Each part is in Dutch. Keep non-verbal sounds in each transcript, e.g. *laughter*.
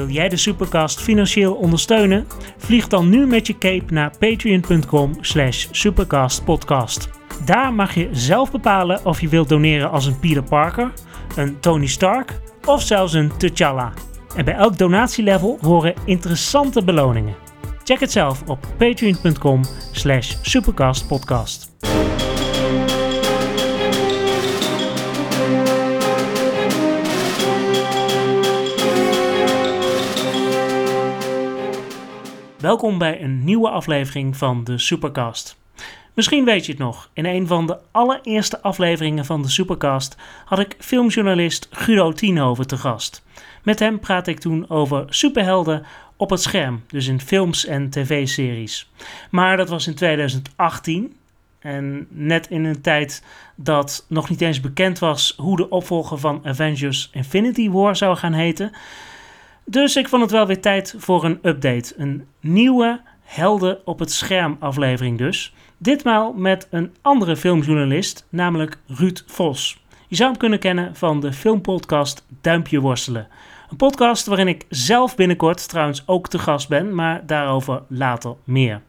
Wil jij de Supercast financieel ondersteunen? Vlieg dan nu met je cape naar patreon.com slash supercastpodcast. Daar mag je zelf bepalen of je wilt doneren als een Peter Parker, een Tony Stark of zelfs een T'Challa. En bij elk donatielevel horen interessante beloningen. Check het zelf op patreon.com slash supercastpodcast. Welkom bij een nieuwe aflevering van de Supercast. Misschien weet je het nog, in een van de allereerste afleveringen van de Supercast had ik filmjournalist Guido Tienhoven te gast. Met hem praat ik toen over superhelden op het scherm, dus in films en tv-series. Maar dat was in 2018 en net in een tijd dat nog niet eens bekend was hoe de opvolger van Avengers Infinity War zou gaan heten. Dus ik vond het wel weer tijd voor een update. Een nieuwe Helden op het scherm aflevering dus. Ditmaal met een andere filmjournalist, namelijk Ruud Vos. Je zou hem kunnen kennen van de filmpodcast Duimpje Worstelen. Een podcast waarin ik zelf binnenkort trouwens ook te gast ben, maar daarover later meer.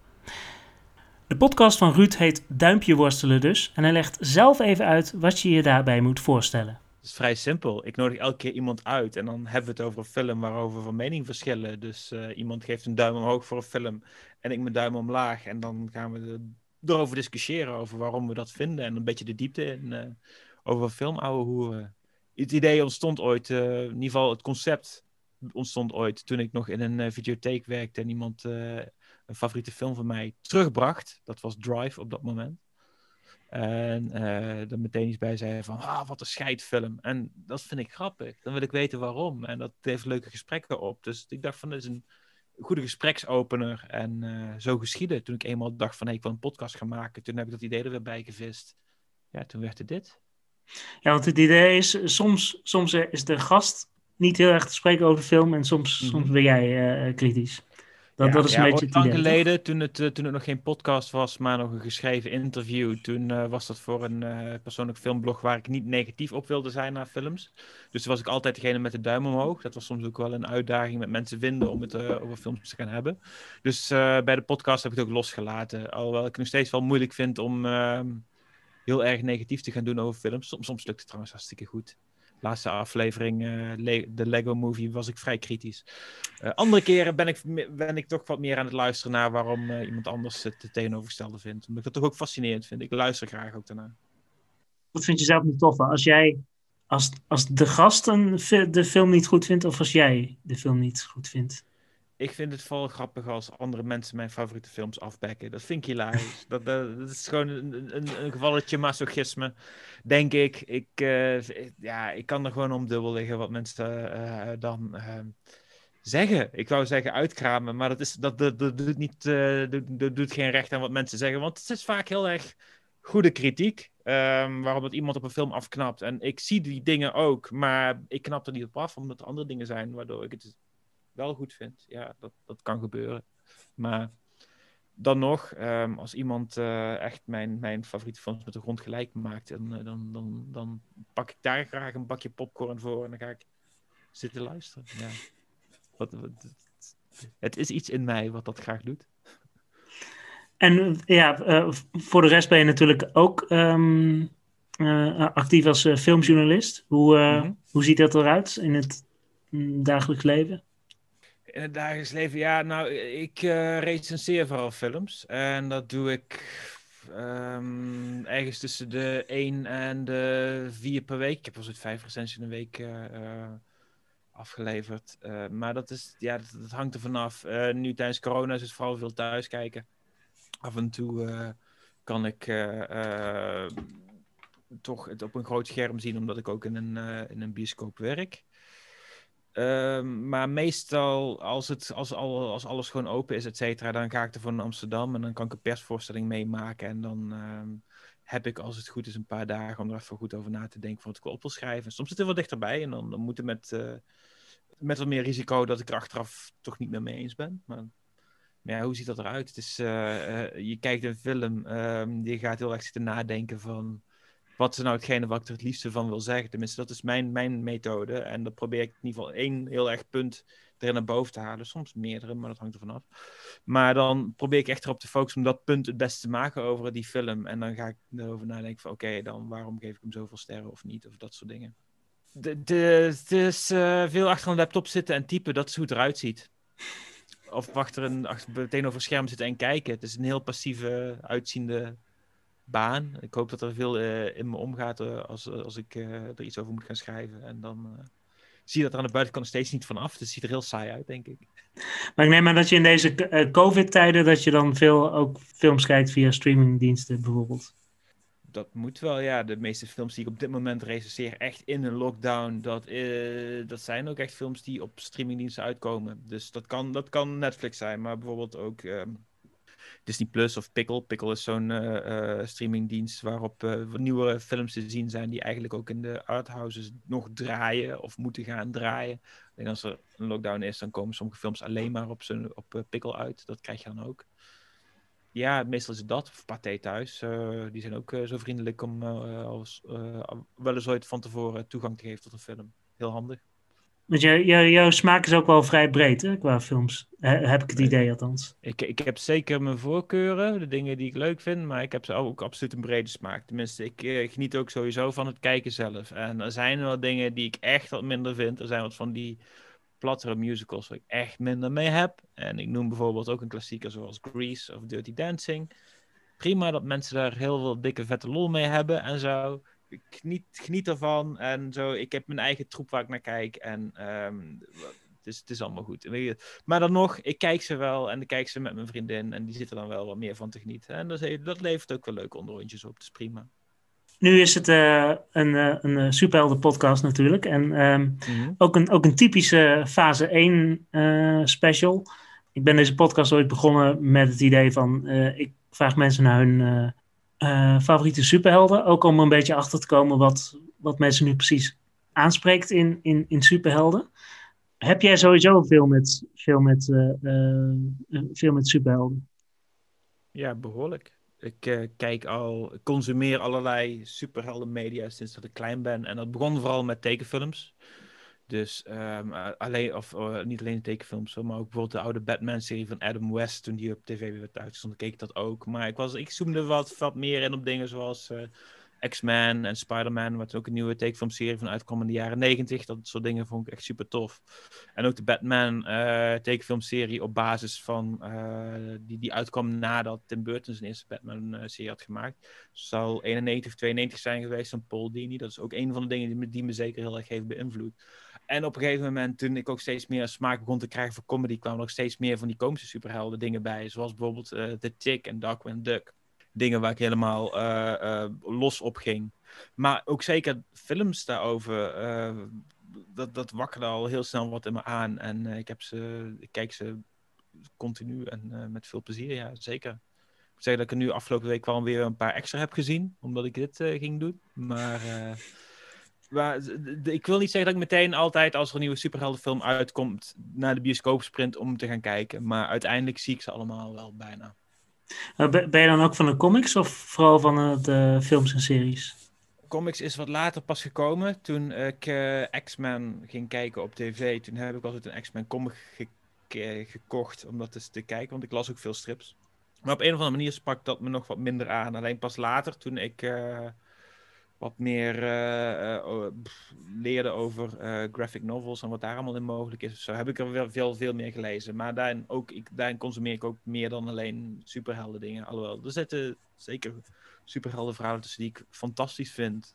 De podcast van Ruud heet Duimpje Worstelen dus en hij legt zelf even uit wat je je daarbij moet voorstellen. Het is vrij simpel. Ik nodig elke keer iemand uit en dan hebben we het over een film waarover we mening verschillen. Dus uh, iemand geeft een duim omhoog voor een film en ik mijn duim omlaag. En dan gaan we erover discussiëren over waarom we dat vinden en een beetje de diepte in uh, over film ouwe hoe Het idee ontstond ooit, uh, in ieder geval het concept ontstond ooit toen ik nog in een videotheek werkte en iemand een favoriete film van mij terugbracht. Dat was Drive op dat moment. En uh, er meteen iets bij zei van, ah, wat een scheidfilm. En dat vind ik grappig. Dan wil ik weten waarom. En dat heeft leuke gesprekken op. Dus ik dacht van, dit is een goede gespreksopener. En uh, zo geschiedde. Toen ik eenmaal dacht van, hey, ik wil een podcast gaan maken. Toen heb ik dat idee er weer bij gevist. Ja, toen werd het dit. Ja, want het idee is, soms, soms is de gast niet heel erg te spreken over de film. En soms, mm -hmm. soms ben jij uh, kritisch. Dat, ja, dat is ja, een beetje lang idee, geleden, toen het, uh, toen het nog geen podcast was, maar nog een geschreven interview. Toen uh, was dat voor een uh, persoonlijk filmblog waar ik niet negatief op wilde zijn naar films. Dus toen was ik altijd degene met de duim omhoog. Dat was soms ook wel een uitdaging met mensen vinden om het over films te gaan hebben. Dus bij de podcast heb ik het ook losgelaten. Alhoewel ik het nog steeds wel moeilijk vind om ehm, heel erg negatief te gaan doen over films. Soms, soms lukt het trouwens hartstikke goed laatste aflevering, Le de Lego Movie, was ik vrij kritisch. Uh, andere keren ben ik, ben ik toch wat meer aan het luisteren naar waarom uh, iemand anders het tegenovergestelde vindt. Omdat ik dat toch ook fascinerend vind. Ik luister graag ook daarna. Wat vind je zelf niet tof? Als jij, als, als de gast een, de film niet goed vindt of als jij de film niet goed vindt? Ik vind het vooral grappig als andere mensen mijn favoriete films afbekken. Dat vind ik hilarisch. *laughs* dat, dat, dat is gewoon een, een, een gevalletje masochisme, denk ik. Ik, uh, ja, ik kan er gewoon om dubbel liggen wat mensen uh, dan uh, zeggen. Ik wou zeggen uitkramen, maar dat, is, dat, dat, dat doet, niet, doet, dat doet geen recht aan wat mensen zeggen. Want het is vaak heel erg goede kritiek. Um, waarom het iemand op een film afknapt. En ik zie die dingen ook, maar ik knap er niet op af, omdat er andere dingen zijn waardoor ik het wel goed vind. Ja, dat, dat kan gebeuren. Maar dan nog, um, als iemand uh, echt mijn, mijn favoriete films met de grond gelijk maakt, en, uh, dan, dan, dan pak ik daar graag een bakje popcorn voor en dan ga ik zitten luisteren. Ja. Wat, wat, het is iets in mij wat dat graag doet. En ja, uh, voor de rest ben je natuurlijk ook um, actief als filmjournalist. Hoe, mm -hmm. hoe ziet dat eruit in het mm, dagelijks leven? In het dagelijks leven, ja, nou, ik uh, recenseer vooral films. En dat doe ik um, ergens tussen de 1 en de 4 per week. Ik heb al zo'n 5 recensies in een week uh, uh, afgeleverd. maar dat, is, ja, dat, dat hangt er vanaf. nu tijdens corona is het vooral veel thuis kijken. Af en toe kan ik toch het op een groot scherm zien, omdat ik ook in een, in een bioscoop werk. Um, maar meestal, als, het, als, al, als alles gewoon open is, et cetera, dan ga ik er voor Amsterdam en dan kan ik een persvoorstelling meemaken. En dan um, heb ik, als het goed is, een paar dagen om er even goed over na te denken wat ik op wil schrijven. Soms zit het wel dichterbij en dan, dan moet het met, uh, met wat meer risico dat ik er achteraf toch niet meer mee eens ben. Maar, maar ja, hoe ziet dat eruit? Het is, uh, uh, je kijkt een film, um, je gaat heel erg zitten nadenken van wat is nou hetgene wat ik er het liefste van wil zeggen. Tenminste, dat is mijn, mijn methode. En dat probeer ik in ieder geval één heel erg punt erin naar boven te halen. Soms meerdere, maar dat hangt er vanaf. Maar dan probeer ik echt erop te focussen om dat punt het beste te maken over die film. En dan ga ik erover nadenken van oké, dan waarom geef ik hem zoveel sterren of niet, of dat soort dingen. Het is uh, veel achter een laptop zitten en typen, dat is hoe het eruit ziet. Of achter een, achter, tegenover een scherm zitten en kijken. Het is een heel passieve, uitziende baan. Ik hoop dat er veel uh, in me omgaat uh, als, als ik er iets over moet gaan schrijven. En dan zie je dat er aan de buitenkant steeds niet vanaf. Dus het ziet er heel saai uit, denk ik. Maar ik neem aan dat je in deze COVID-tijden dat je dan veel ook films kijkt via streamingdiensten bijvoorbeeld dat moet wel, ja. De meeste films die ik op dit moment recenseer, echt in een lockdown, dat, uh, dat zijn ook echt films die op streamingdiensten uitkomen. Dus dat kan, dat kan Netflix zijn, maar bijvoorbeeld ook um, Disney Plus of Pickle. Pickle is zo'n uh, uh, streamingdienst waarop nieuwe films te zien zijn die eigenlijk ook in de arthouses nog draaien of moeten gaan draaien. En als er een lockdown is, dan komen sommige films alleen maar op, op Pickle uit. Dat krijg je dan ook ja, meestal is het dat. Of Pathé thuis. Uh, die zijn ook uh, zo vriendelijk om uh, als, wel eens ooit van tevoren toegang te geven tot een film. Heel handig. Want jou, jou, jouw smaak is ook wel vrij breed hè, qua films. heb ik het idee althans. Ik, ik heb zeker mijn voorkeuren, de dingen die ik leuk vind. Maar ik heb ze ook absoluut een brede smaak. Tenminste, ik geniet ook sowieso van het kijken zelf. En er zijn wel dingen die ik echt wat minder vind. Er zijn wat van die plattere musicals waar ik echt minder mee heb. En ik noem bijvoorbeeld ook een klassieker zoals Grease of Dirty Dancing. Prima dat mensen daar heel veel dikke vette lol mee hebben en zo. Ik geniet, geniet ervan en zo. Ik heb mijn eigen troep waar ik naar kijk en um, het, is, het is allemaal goed. Maar dan nog, ik kijk ze wel en ik kijk ze met mijn vriendin en die zitten dan wel wat meer van te genieten. En dat, dat levert ook wel leuke onderrondjes op, is prima. Nu is het uh, een, uh, een eh, superhelden podcast natuurlijk. En um, mm-hmm. ook, een, ook een typische fase 1 uh, special. Ik ben deze podcast ooit begonnen met het idee van... ik vraag mensen naar hun favoriete superhelden. Ook om een beetje achter te komen wat, wat mensen nu precies aanspreekt in, in, in superhelden. Heb jij sowieso veel met, veel met, veel met superhelden? Ja, behoorlijk. Ik kijk al, consumeer allerlei superhelden media sinds dat ik klein ben. En dat begon vooral met tekenfilms. Dus um, alleen, of uh, niet alleen tekenfilms, maar ook bijvoorbeeld de oude Batman-serie van Adam West, toen die op tv werd uitgezonden, keek ik dat ook. Maar ik, was, ik zoomde wat, wat meer in op dingen zoals uh, X-Men en Spider-Man, wat ook een nieuwe tekenfilmserie van uitkwam in de jaren negentig. Dat soort dingen vond ik echt super tof. En ook de Batman uh, tekenfilmserie op basis van, die, die uitkwam nadat Tim Burton zijn eerste Batman-serie had gemaakt. Zal 91 of 92 zijn geweest van Paul Dini. Dat is ook een van de dingen die me, die me zeker heel erg heeft beïnvloed. En op een gegeven moment, toen ik ook steeds meer smaak begon te krijgen voor comedy, kwamen er ook steeds meer van die komische superhelden dingen bij. Zoals bijvoorbeeld uh, The Tick en Darkwing Duck dingen waar ik helemaal uh, los op ging. Maar ook zeker films daarover, dat, dat wakkerde al heel snel wat in me aan. En ik, heb ze, ik kijk ze continu en met veel plezier, ja, zeker. Ik moet zeggen dat ik er nu afgelopen week wel weer een paar extra heb gezien, omdat ik dit ging doen. Maar... Maar ik wil niet zeggen dat ik meteen altijd als er een nieuwe superheldenfilm uitkomt naar de bioscoop sprint om te gaan kijken. Maar uiteindelijk zie ik ze allemaal wel bijna. Eh, ben je dan ook van de comics of vooral van de films en series? Comics is wat later pas gekomen. Toen ik uh, X-Men ging kijken op tv, toen heb ik altijd een X-Men comic gekocht om dat eens te kijken, want ik las ook veel strips. Maar op een of andere manier sprak dat me nog wat minder aan. Alleen pas later, toen ik uh, wat meer uh, leerde over uh, graphic novels en wat daar allemaal in mogelijk is. Zo heb ik er wel veel, veel meer gelezen. Maar daarin, ook, ik, daarin consumeer ik ook meer dan alleen superhelden dingen. Alhoewel, er zitten zeker superhelden verhalen tussen die ik fantastisch vind.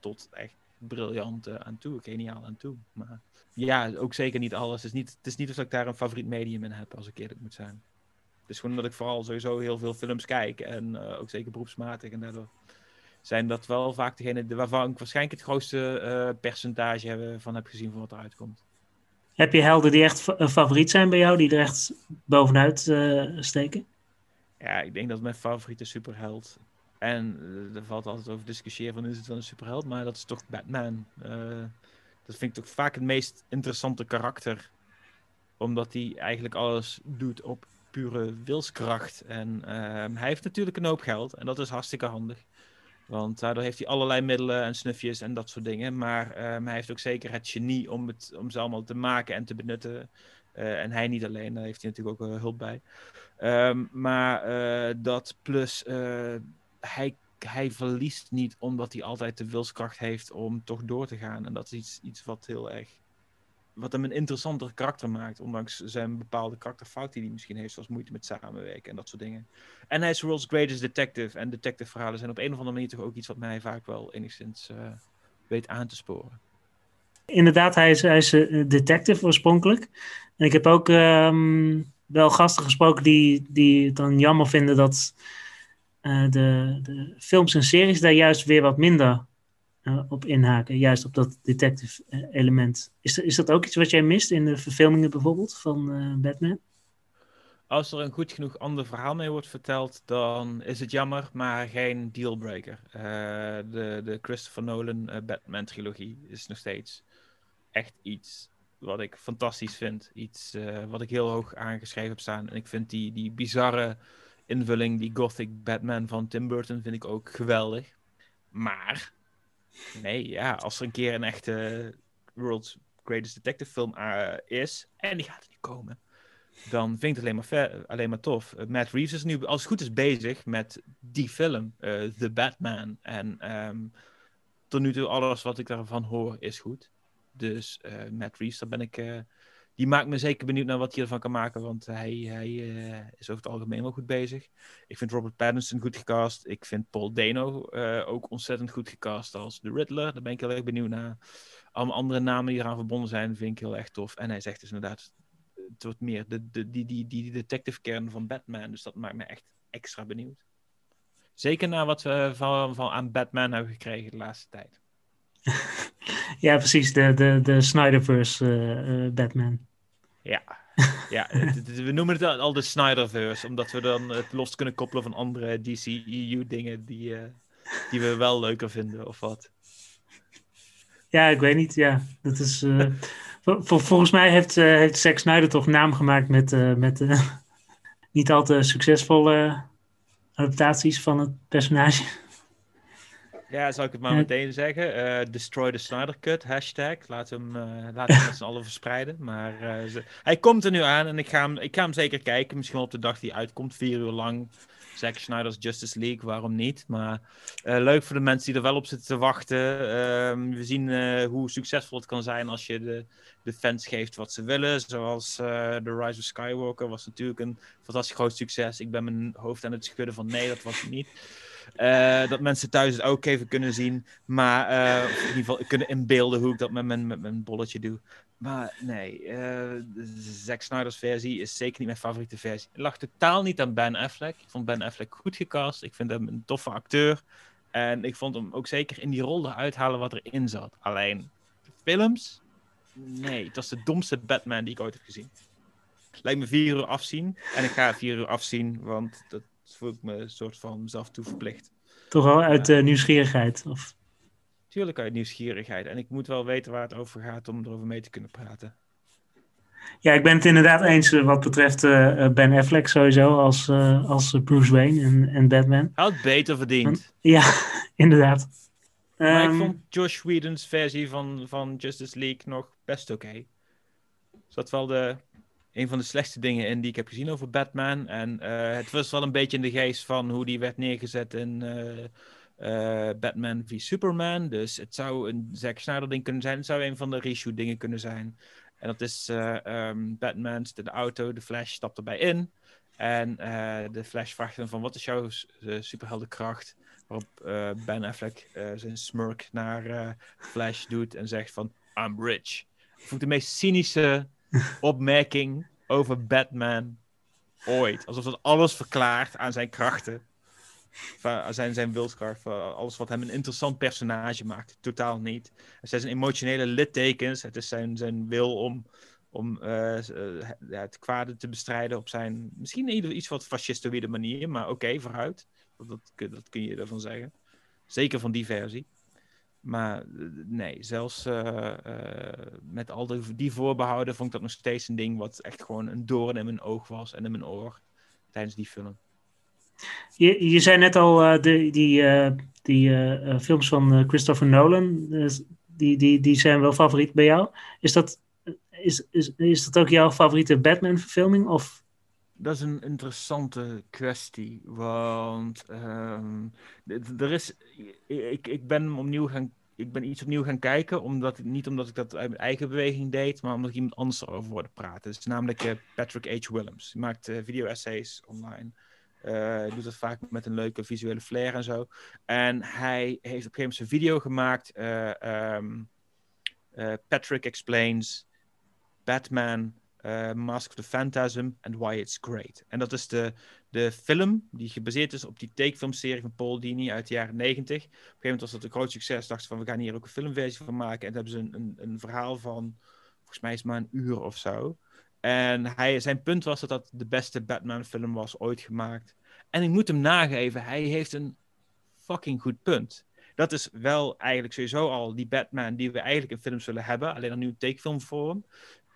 tot echt briljant aan toe, geniaal aan toe. Maar ja, ook zeker niet alles. Het is niet, het is niet alsof ik daar een favoriet medium in heb, als ik eerlijk moet zijn. Het is gewoon dat ik vooral sowieso heel veel films kijk. En ook zeker beroepsmatig. En daardoor zijn dat wel vaak degene waarvan ik waarschijnlijk het grootste uh, percentage van heb gezien van wat eruit komt. Heb je helden die echt een favoriet zijn bij jou, die er echt bovenuit uh, steken? Ja, ik denk dat mijn favoriete superheld. En uh, er valt altijd over discussiëren van is het wel een superheld, maar dat is toch Batman. dat vind ik toch vaak het meest interessante karakter. Omdat hij eigenlijk alles doet op pure wilskracht. En ehm, hij heeft natuurlijk een hoop geld en dat is hartstikke handig. Want daardoor heeft hij allerlei middelen en snufjes en dat soort dingen. Maar um, hij heeft ook zeker het genie om, het, om ze allemaal te maken en te benutten en hij niet alleen, daar heeft hij natuurlijk ook hulp bij. Ehm, maar dat plus hij, hij verliest niet omdat hij altijd de wilskracht heeft om toch door te gaan. En dat is iets, iets wat heel erg wat hem een interessanter karakter maakt. Ondanks zijn bepaalde karakterfout die hij misschien heeft, zoals moeite met samenwerken en dat soort dingen. En hij is World's Greatest Detective. En detective verhalen zijn op een of andere manier toch ook iets wat mij vaak wel enigszins uh, weet aan te sporen. Inderdaad, hij is, hij is uh, detective oorspronkelijk. En ik heb ook um, wel gasten gesproken die, die het dan jammer vinden dat uh, de, de films en series daar juist weer wat minder uh, op inhaken, juist op dat detective uh, element. Is, is dat ook iets wat jij mist in de verfilmingen bijvoorbeeld van uh, Batman? Als er een goed genoeg ander verhaal mee wordt verteld, dan is het jammer, maar geen dealbreaker. de, de Christopher Nolan Batman-trilogie is nog steeds echt iets wat ik fantastisch vind. Iets wat ik heel hoog aangeschreven heb staan. En ik vind die, die bizarre invulling, die gothic Batman van Tim Burton, vind ik ook geweldig. Maar Nee, ja, als er een keer een echte World's Greatest Detective film uh, is, en die gaat er niet komen, dan vind ik het alleen maar, alleen maar tof. Uh, Matt Reeves is nu, als het goed is, bezig met die film, uh, The Batman. En um, tot nu toe, alles wat ik daarvan hoor, is goed. Dus Matt Reeves, daar ben ik die maakt me zeker benieuwd naar wat hij ervan kan maken. Want hij, hij uh, is over het algemeen wel goed bezig. Ik vind Robert Pattinson goed gecast. Ik vind Paul Dano uh, ook ontzettend goed gecast als de Riddler. Daar ben ik heel erg benieuwd naar. Alle andere namen die eraan verbonden zijn, vind ik heel erg tof. En hij zegt dus inderdaad, het wordt meer de, die, die, die detective kern van Batman. Dus dat maakt me echt extra benieuwd. Zeker na wat we van, van aan Batman hebben gekregen de laatste tijd. *laughs* ja, precies. De, de, de Snyderverse uh, Batman. Ja, *laughs* ja we noemen het al de Snyderverse, omdat we dan het los kunnen koppelen van andere DCEU-dingen die, uh, die we wel leuker vinden, of wat. Ja, ik weet niet. Ja, dat is. Uh, volgens mij heeft, uh, heeft Zack Snyder toch naam gemaakt met, met *laughs* niet al te succesvolle adaptaties van het personage. Ja, zou ik het maar meteen zeggen. Uh, destroy the Snyder Cut, hashtag. Laat hem, uh, laat hem met z'n allen verspreiden. Maar uh, ze, hij komt er nu aan en ik ga, hem, ik ga hem zeker kijken. Misschien op de dag die uitkomt, vier uur lang. Zack Snyder's Justice League, waarom niet? Maar leuk voor de mensen die er wel op zitten te wachten. Ehm, we zien hoe succesvol het kan zijn als je de, de fans geeft wat ze willen. Zoals The Rise of Skywalker was natuurlijk een fantastisch groot succes. Ik ben mijn hoofd aan het schudden van nee, dat was het niet. Uh, dat mensen thuis het ook even kunnen zien. Maar uh, in ieder geval kunnen inbeelden hoe ik dat met mijn, met mijn bolletje doe. Maar nee, uh, Zack Snyder's versie is zeker niet mijn favoriete versie. Het lag totaal niet aan Ben Affleck. Ik vond Ben Affleck goed gecast. Ik vind hem een toffe acteur. En ik vond hem ook zeker in die rol eruit halen wat erin zat. Alleen, films? Nee, het was de domste Batman die ik ooit heb gezien. Lijkt me vier uur afzien. En ik ga vier uur afzien, want dat voel ik me een soort van mezelf toe verplicht. Toch wel uit uh, nieuwsgierigheid? Of? Tuurlijk uit nieuwsgierigheid. En ik moet wel weten waar het over gaat om erover mee te kunnen praten. Ja, ik ben het inderdaad eens uh, wat betreft uh, Ben Affleck sowieso als, als Bruce Wayne en, en Batman. Hij had beter verdiend. Ja, *laughs* inderdaad. Maar um, ik vond Josh Whedon's versie van, van Justice League nog best oké. Okay. Zat wel de een van de slechtste dingen in die ik heb gezien over Batman. En uh, het was wel een beetje in de geest van hoe die werd neergezet in uh, uh, Batman v Superman. Dus het zou een Zack Snyder ding kunnen zijn. Het zou een van de reshoot dingen kunnen zijn. En dat is um, Batman zit in de auto, de Flash stapt erbij in. En de Flash vraagt hem van wat is jouw superheldenkracht? Waarop Ben Affleck zijn smirk naar Flash doet en zegt van I'm rich. Ik de meest cynische opmerking over Batman ooit. Alsof dat alles verklaart aan zijn krachten. Zijn, zijn wilskracht. Alles wat hem een interessant personage maakt. Totaal niet. Het zijn emotionele littekens. Het is zijn, zijn wil om, om uh, ja, het kwade te bestrijden op zijn... Misschien iets wat fascistoïde manier. Maar oké, vooruit. Dat, dat kun je ervan zeggen. Zeker van die versie. Maar eh, nee, zelfs uh, uh, met al die, voorbehouden vond ik dat nog steeds een ding wat echt gewoon een doorn in mijn oog was en in mijn oor tijdens die film. Je, je zei net al, de, die, die films van Christopher Nolan, die, die, die zijn wel favoriet bij jou. Is dat is, is, is dat ook jouw favoriete Batman-verfilming? Of dat is een interessante kwestie. Want ehm, er is. Ik, ik ben opnieuw gaan. Ik ben iets opnieuw gaan kijken. Omdat, niet omdat ik dat uit mijn eigen beweging deed. Maar omdat ik iemand anders erover hoorde praten. Is namelijk uh, Patrick H. Willems. Die maakt uh, video-essays online. Uh, doet dat vaak met een leuke visuele flair en zo. En hij heeft op een gegeven moment een video gemaakt. Um, Patrick Explains Batman uh, Mask of the Phantasm and Why It's Great. En dat is de, de film die gebaseerd is op die tekenfilmserie van Paul Dini uit de jaren 90. Op een gegeven moment was dat een groot succes. Dachten ze van, we gaan hier ook een filmversie van maken. En dan hebben ze een, een, een verhaal van, volgens mij is het maar een uur of zo. En hij, zijn punt was dat dat de beste Batman-film was ooit gemaakt. En ik moet hem nageven, hij heeft een fucking goed punt. Dat is wel eigenlijk sowieso al die Batman die we eigenlijk in films zullen hebben. Alleen dan nu een tekenfilmvorm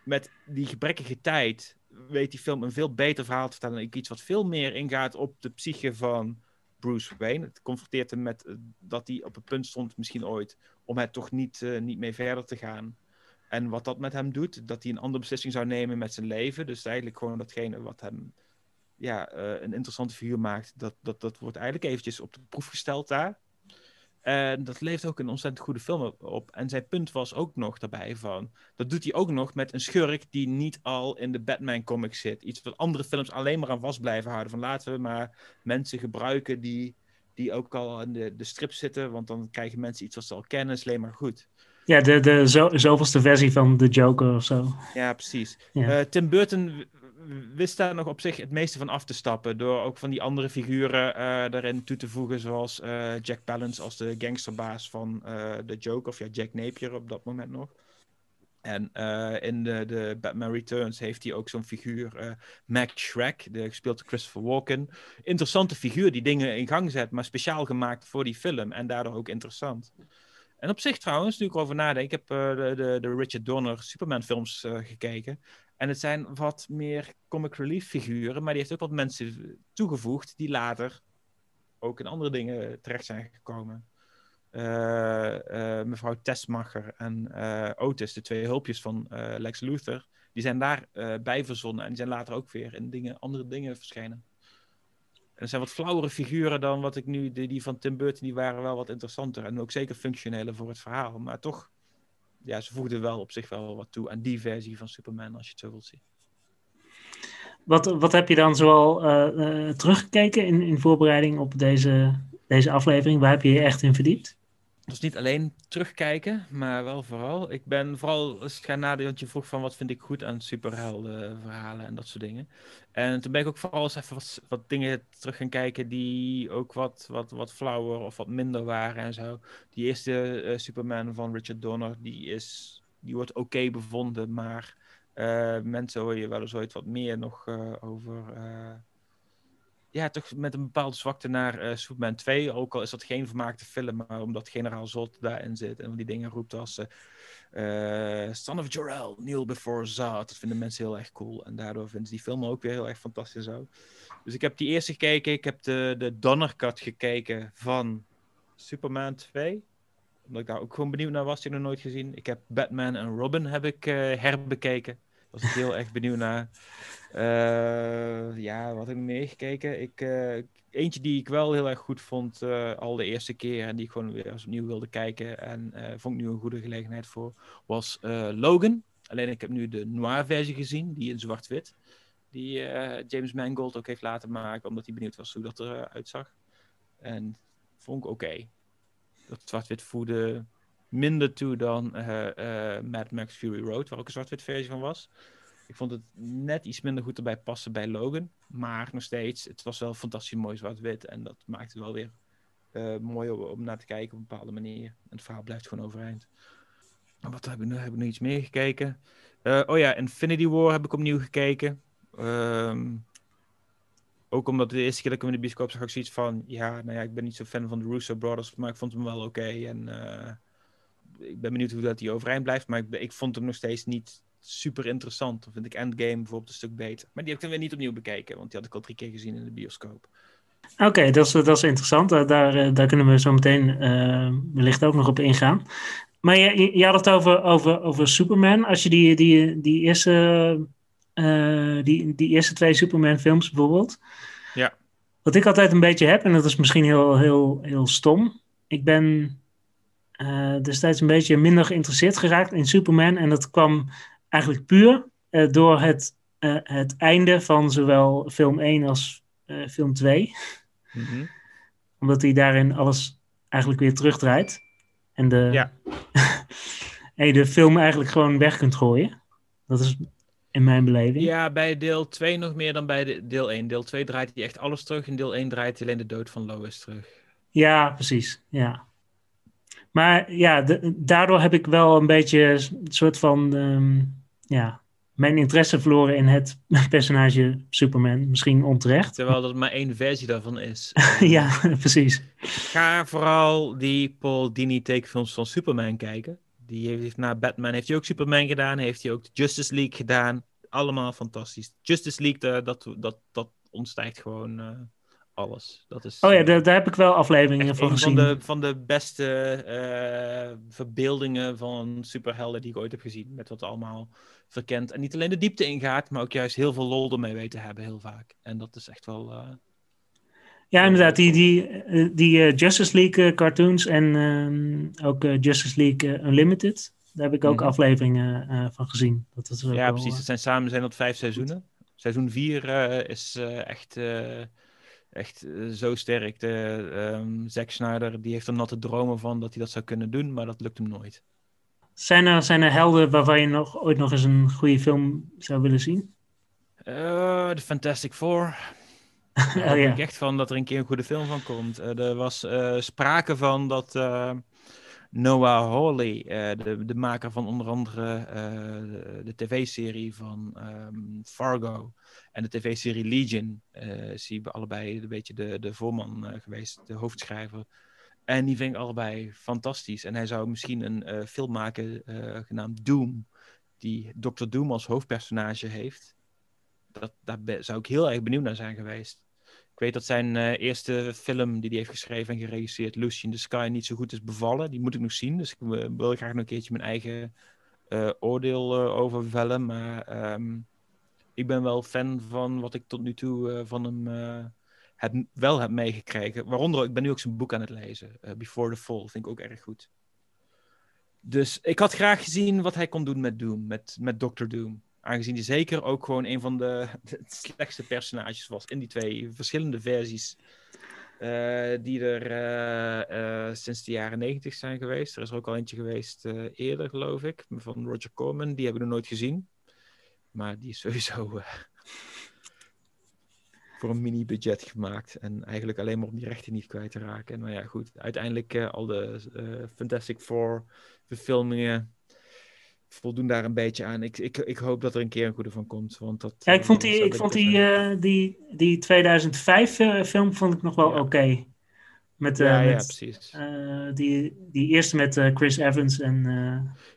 met die gebrekkige tijd weet die film een veel beter verhaal te vertellen. Ik iets wat veel meer ingaat op de psyche van Bruce Wayne. Het confronteert hem met eh, dat hij op het punt stond, misschien ooit, om het toch niet, uh, niet mee verder te gaan. En wat dat met hem doet, dat hij een andere beslissing zou nemen met zijn leven. Dus eigenlijk gewoon datgene wat hem ja, uh, een interessante figuur maakt, dat, dat, dat wordt eigenlijk eventjes op de proef gesteld daar. En dat levert ook een ontzettend goede film op. En zijn punt was ook nog daarbij van... Dat doet hij ook nog met een schurk die niet al in de Batman comics zit. Iets wat andere films alleen maar aan vast blijven houden. Van laten we maar mensen gebruiken die, die ook al in de, de strip zitten. Want dan krijgen mensen iets wat ze al kennen. is alleen maar goed. Ja, de, de zo, zoveelste versie van de Joker of zo. Ja, precies. Ja. Uh, Tim Burton wist daar nog op zich het meeste van af te stappen. Door ook van die andere figuren uh, daarin toe te voegen. Zoals uh, Jack Palance als de gangsterbaas van uh, de Joker. Of ja, Jack Napier op dat moment nog. En in de, de, Batman Returns heeft hij ook zo'n figuur, Mac Shrek, de, gespeeld door Christopher Walken. Interessante figuur die dingen in gang zet, maar speciaal gemaakt voor die film. En daardoor ook interessant. En op zich trouwens, nu ik erover nadenk, ik heb de, de, Richard Donner Superman films gekeken. En het zijn wat meer comic relief figuren, maar die heeft ook wat mensen toegevoegd die later ook in andere dingen terecht zijn gekomen. Uh, uh, mevrouw Tessmacher en uh, Otis, de twee hulpjes van Lex Luthor, die zijn daar bij verzonnen en die zijn later ook weer in dingen, andere dingen verschenen. En zijn wat flauwere figuren dan wat ik nu, die, die van Tim Burton, die waren wel wat interessanter en ook zeker functioneler voor het verhaal, maar toch ja, ze voegden wel op zich wel wat toe aan die versie van Superman, als je het zo wilt zien. Wat, wat heb je dan zoal uh, teruggekeken in, in voorbereiding op deze, deze aflevering? Waar heb je je echt in verdiept? Dus niet alleen terugkijken, maar wel vooral. Ik ben vooral eens gaan nadenken, want vroeg van wat vind ik goed aan superhelden verhalen en dat soort dingen. En toen ben ik ook vooral eens even wat, wat dingen terug gaan kijken die ook wat, wat, wat flauwer of wat minder waren en zo. Die eerste uh, Superman van Richard Donner, die, is, die wordt oké bevonden, maar uh, mensen hoor je wel eens ooit wat meer nog over ja, toch met een bepaalde zwakte naar uh, Superman 2. Ook al is dat geen vermaakte film, maar omdat generaal Zod daarin zit en die dingen roept als uh, Son of Jor-El, Before Zod. Dat vinden mensen heel erg cool. En daardoor vinden ze die film ook weer heel erg fantastisch ook. Dus ik heb die eerste gekeken. Ik heb de, de Donner Cut gekeken van Superman 2 omdat ik daar ook gewoon benieuwd naar was, die nog nooit gezien. Ik heb Batman en Robin heb ik herbekeken was ik heel erg benieuwd naar. Uh, ja, wat heb ik meegekeken? Ik, uh, eentje die ik wel heel erg goed vond uh, al de eerste keer en die ik gewoon weer eens opnieuw wilde kijken en vond ik nu een goede gelegenheid voor, was Logan. Alleen ik heb nu de noir versie gezien, die in zwart-wit. Die James Mangold ook heeft laten maken, omdat hij benieuwd was hoe dat eruit zag. En vond ik oké. Dat zwart-wit voerde minder toe dan uh, uh, Mad Max Fury Road, waar ook een zwart-wit versie van was. Ik vond het net iets minder goed erbij passen bij Logan. Maar nog steeds, het was wel fantastisch mooi zwart-wit. En dat maakt het wel weer uh, mooi om, naar te kijken op een bepaalde manier. En het verhaal blijft gewoon overeind. Wat hebben we nu? Hebben we nu iets meer gekeken? oh ja, Infinity War heb ik opnieuw gekeken. Um, ook omdat de eerste keer dat ik hem in de bioscoop zag, ik zoiets van... Ja, nou ja, ik ben niet zo fan van de Russo Brothers, maar ik vond hem wel oké. En ik ben benieuwd hoe dat hij overeind blijft. Maar ik, ik vond hem nog steeds niet super interessant. Dan vind ik Endgame bijvoorbeeld een stuk beter. Maar die heb ik dan weer niet opnieuw bekeken, want die had ik al drie keer gezien in de bioscoop. Oké, dat, is, dat is interessant. Daar, daar, daar kunnen we zo meteen wellicht ook nog op ingaan. Maar je, je had het over, over, over Superman. Als je die, die, die, eerste, die, die eerste twee Superman-films bijvoorbeeld. Ja. Wat ik altijd een beetje heb, en dat is misschien heel, heel, heel stom. Ik ben uh, destijds een beetje minder geïnteresseerd geraakt in Superman. En dat kwam eigenlijk puur uh, door het, uh, het einde van zowel film 1 als film 2. Mm -hmm. Omdat hij daarin alles eigenlijk weer terugdraait. En de, ja. *laughs* en de film eigenlijk gewoon weg kunt gooien. Dat is in mijn beleving. Ja, bij deel 2 nog meer dan bij de, deel 1. Deel 2 draait hij echt alles terug. En deel 1 draait hij alleen de dood van Lois terug. Ja, precies. Ja. Maar ja, de, daardoor heb ik wel een beetje een soort van um, ja, mijn interesse verloren in het *laughs* personage Superman. Misschien onterecht. Terwijl dat maar één versie daarvan is. *laughs* ja, precies. Ga vooral die Paul Dini tekenfilms van Superman kijken. Die heeft na Batman heeft hij ook Superman gedaan. Heeft hij ook Justice League gedaan. Allemaal fantastisch. Justice League, dat, dat, dat ontstijgt gewoon uh, alles. Dat is, oh ja, daar, daar heb ik wel afleveringen van gezien. Van de, van de beste uh, verbeeldingen van superhelden die ik ooit heb gezien. Met wat allemaal verkend. En niet alleen de diepte ingaat, maar ook juist heel veel lol ermee weten hebben, heel vaak. En dat is echt wel. Uh, ja, inderdaad. Die, die, die uh, Justice League cartoons en uh, ook Justice League Unlimited. Daar heb ik ook mm -hmm. afleveringen van gezien. Dat is ja, wel, precies. Het zijn samen zijn dat vijf seizoenen. Seizoen 4 is echt echt uh, zo sterk. De, um, Zack Snyder die heeft er natte dromen van dat hij dat zou kunnen doen, maar dat lukt hem nooit. Zijn er, zijn er helden waarvan je nog, ooit nog eens een goede film zou willen zien? De uh, Fantastic Four. *laughs* Daar oh, ja. ik echt van dat er een keer een goede film van komt. Uh, er was uh, sprake van dat Noah Hawley, de, de maker van onder andere de, de tv-serie van um, Fargo, en de tv-serie Legion uh, is hij allebei een beetje de, de voorman geweest, de hoofdschrijver. En die vind ik allebei fantastisch. En hij zou misschien een film maken genaamd Doom, die Dr. Doom als hoofdpersonage heeft. Dat, daar zou ik heel erg benieuwd naar zijn geweest. Ik weet dat zijn eerste film die hij heeft geschreven en geregisseerd, Lucy in the Sky, niet zo goed is bevallen. Die moet ik nog zien, dus ik wil graag nog een keertje mijn eigen oordeel over vellen. Maar um, ik ben wel fan van wat ik tot nu toe van hem wel heb meegekregen. Waaronder, ik ben nu ook zijn boek aan het lezen. Before the Fall, vind ik ook erg goed. Dus ik had graag gezien wat hij kon doen met Doom, met, met Doctor Doom. Aangezien hij zeker ook gewoon een van *laughs* de, slechtste personages was in die twee verschillende versies. die er sinds de jaren negentig zijn geweest. Er is er ook al eentje geweest eerder, geloof ik, van Roger Corman. Die hebben we nog nooit gezien. Maar die is sowieso *laughs* voor een mini-budget gemaakt. En eigenlijk alleen maar om die rechten niet kwijt te raken. En nou ja, goed. Uiteindelijk al de Fantastic Four verfilmingen voldoen daar een beetje aan. Ik, ik, ik hoop dat er een keer een goede van komt. Want dat, ja, ik vond die, ik vond die, die, die 2005 film vond ik nog wel ja. oké. Okay. Met, uh, ja, met, ja, precies. Uh, die, die eerste met uh, Chris Evans en.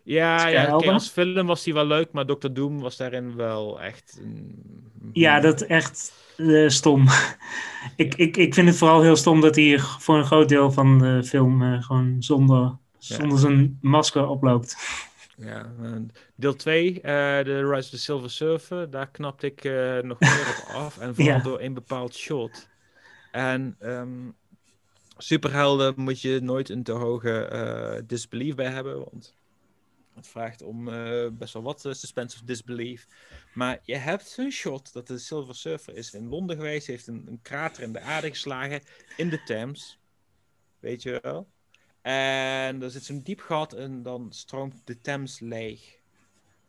ja, ja okay, als film was die wel leuk, maar Dr. Doom was daarin wel echt. Ja, dat echt stom. *laughs* ik, ik, ik vind het vooral heel stom dat hij voor een groot deel van de film gewoon zonder, zonder zijn masker oploopt. Ja, deel 2, The Rise of the Silver Surfer, daar knapte ik nog meer op *laughs* af. En vooral door een bepaald shot. En. Um, superhelden moet je nooit een te hoge disbelief bij hebben, want het vraagt om uh, best wel wat uh, suspense of disbelief. Maar je hebt zo'n shot dat de Silver Surfer is in Londen geweest, heeft een, een krater in de aarde geslagen in de Thames. Weet je wel? En er zit zo'n diep gat en dan stroomt de Thames leeg.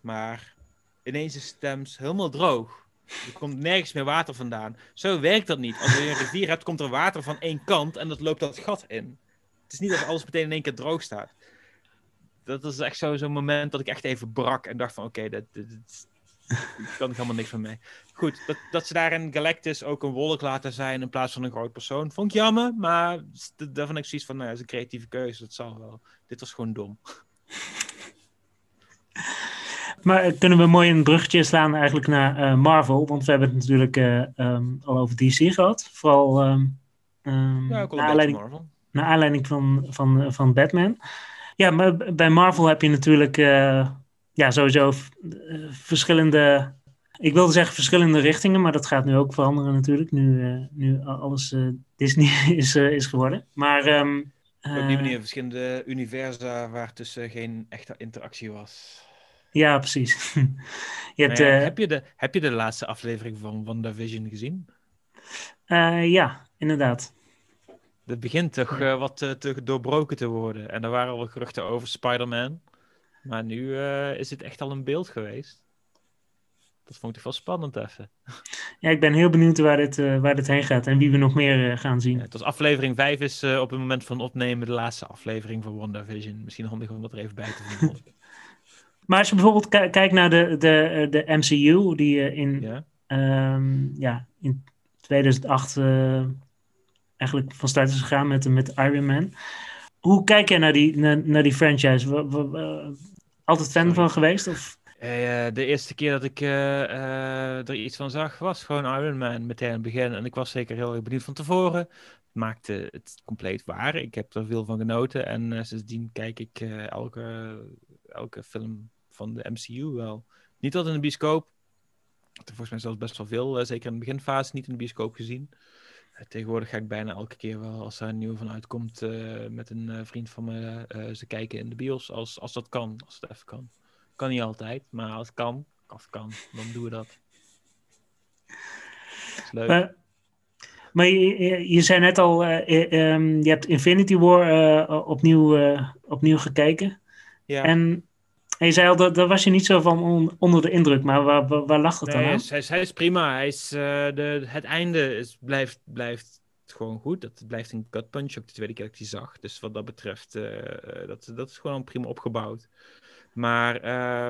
Maar ineens is de Thames helemaal droog. Er komt nergens meer water vandaan. Zo werkt dat niet. Als je een rivier hebt, komt er water van één kant en dat loopt dat gat in. Het is niet dat alles meteen in één keer droog staat. Dat is echt zo'n moment dat ik echt even brak en dacht van oké, dat, *laughs* kan helemaal niks van mee. Goed, dat, dat ze daar in Galactus ook een wolk laten zijn in plaats van een groot persoon, vond ik jammer. Maar daarvan heb ik zoiets van, nou, dat is een creatieve keuze, dat zal wel. Dit was gewoon dom. Maar kunnen we mooi een bruggetje slaan eigenlijk naar uh, Marvel? Want we hebben het natuurlijk uh, um, al over DC gehad. Vooral um, Um, ja, beetje Marvel. Naar aanleiding van, van, van Batman. Ja, maar bij Marvel heb je natuurlijk uh, ja, sowieso verschillende ik wilde zeggen verschillende richtingen, maar dat gaat nu ook veranderen natuurlijk, nu, uh, nu alles uh, *laughs* Disney is, uh, is geworden. Maar, um, Op die manier verschillende universa waar tussen geen echte interactie was. Ja, precies. *laughs* je hebt, ja, heb, je de, heb je de laatste aflevering van WandaVision gezien? ja, inderdaad. Het begint toch wat te doorbroken te worden. En er waren al geruchten over Spider-Man. Maar nu is het echt al een beeld geweest. Dat vond ik wel spannend even. Ja, ik ben heel benieuwd waar dit, uh, waar dit heen gaat en wie we nog meer uh, gaan zien. Ja, het was aflevering 5 is op het moment van opnemen de laatste aflevering van WandaVision. Misschien handig om dat er even bij te vinden. *laughs* maar als je bijvoorbeeld kijkt naar de, de, de MCU, die in, ja. Um, ja, in 2008 eigenlijk van start is gegaan met, met Iron Man. Hoe kijk jij naar die, naar, naar die franchise? altijd fan Sorry. van geweest? Of? Uh, de eerste keer dat ik uh, uh, er iets van zag, was gewoon Iron Man meteen aan het begin. En ik was zeker heel erg benieuwd van tevoren. Het maakte het compleet waar. Ik heb er veel van genoten. En sindsdien kijk ik elke, elke film van de MCU wel. Niet altijd in de bioscoop. Ik heb volgens mij zelfs best wel veel, zeker in de beginfase, niet in de bioscoop gezien. Tegenwoordig ga ik bijna elke keer wel, als er een nieuwe van uitkomt, met een vriend van me ze kijken in de bios. Als, als dat kan, als het even kan. Kan niet altijd, maar als het kan, als het kan, dan doen we dat. is leuk. Maar, maar je, je, zei net al, um, je hebt Infinity War opnieuw, opnieuw gekeken. Ja. En, en je zei al, dat, daar was je niet zo van on, onder de indruk, maar waar, waar, waar lag het nee, dan aan? Hij is, hij is prima. Hij is, de, het einde is, blijft, blijft gewoon goed. Dat blijft een gut punch, ook de tweede keer dat ik die zag. Dus wat dat betreft, dat, dat is gewoon prima opgebouwd. Maar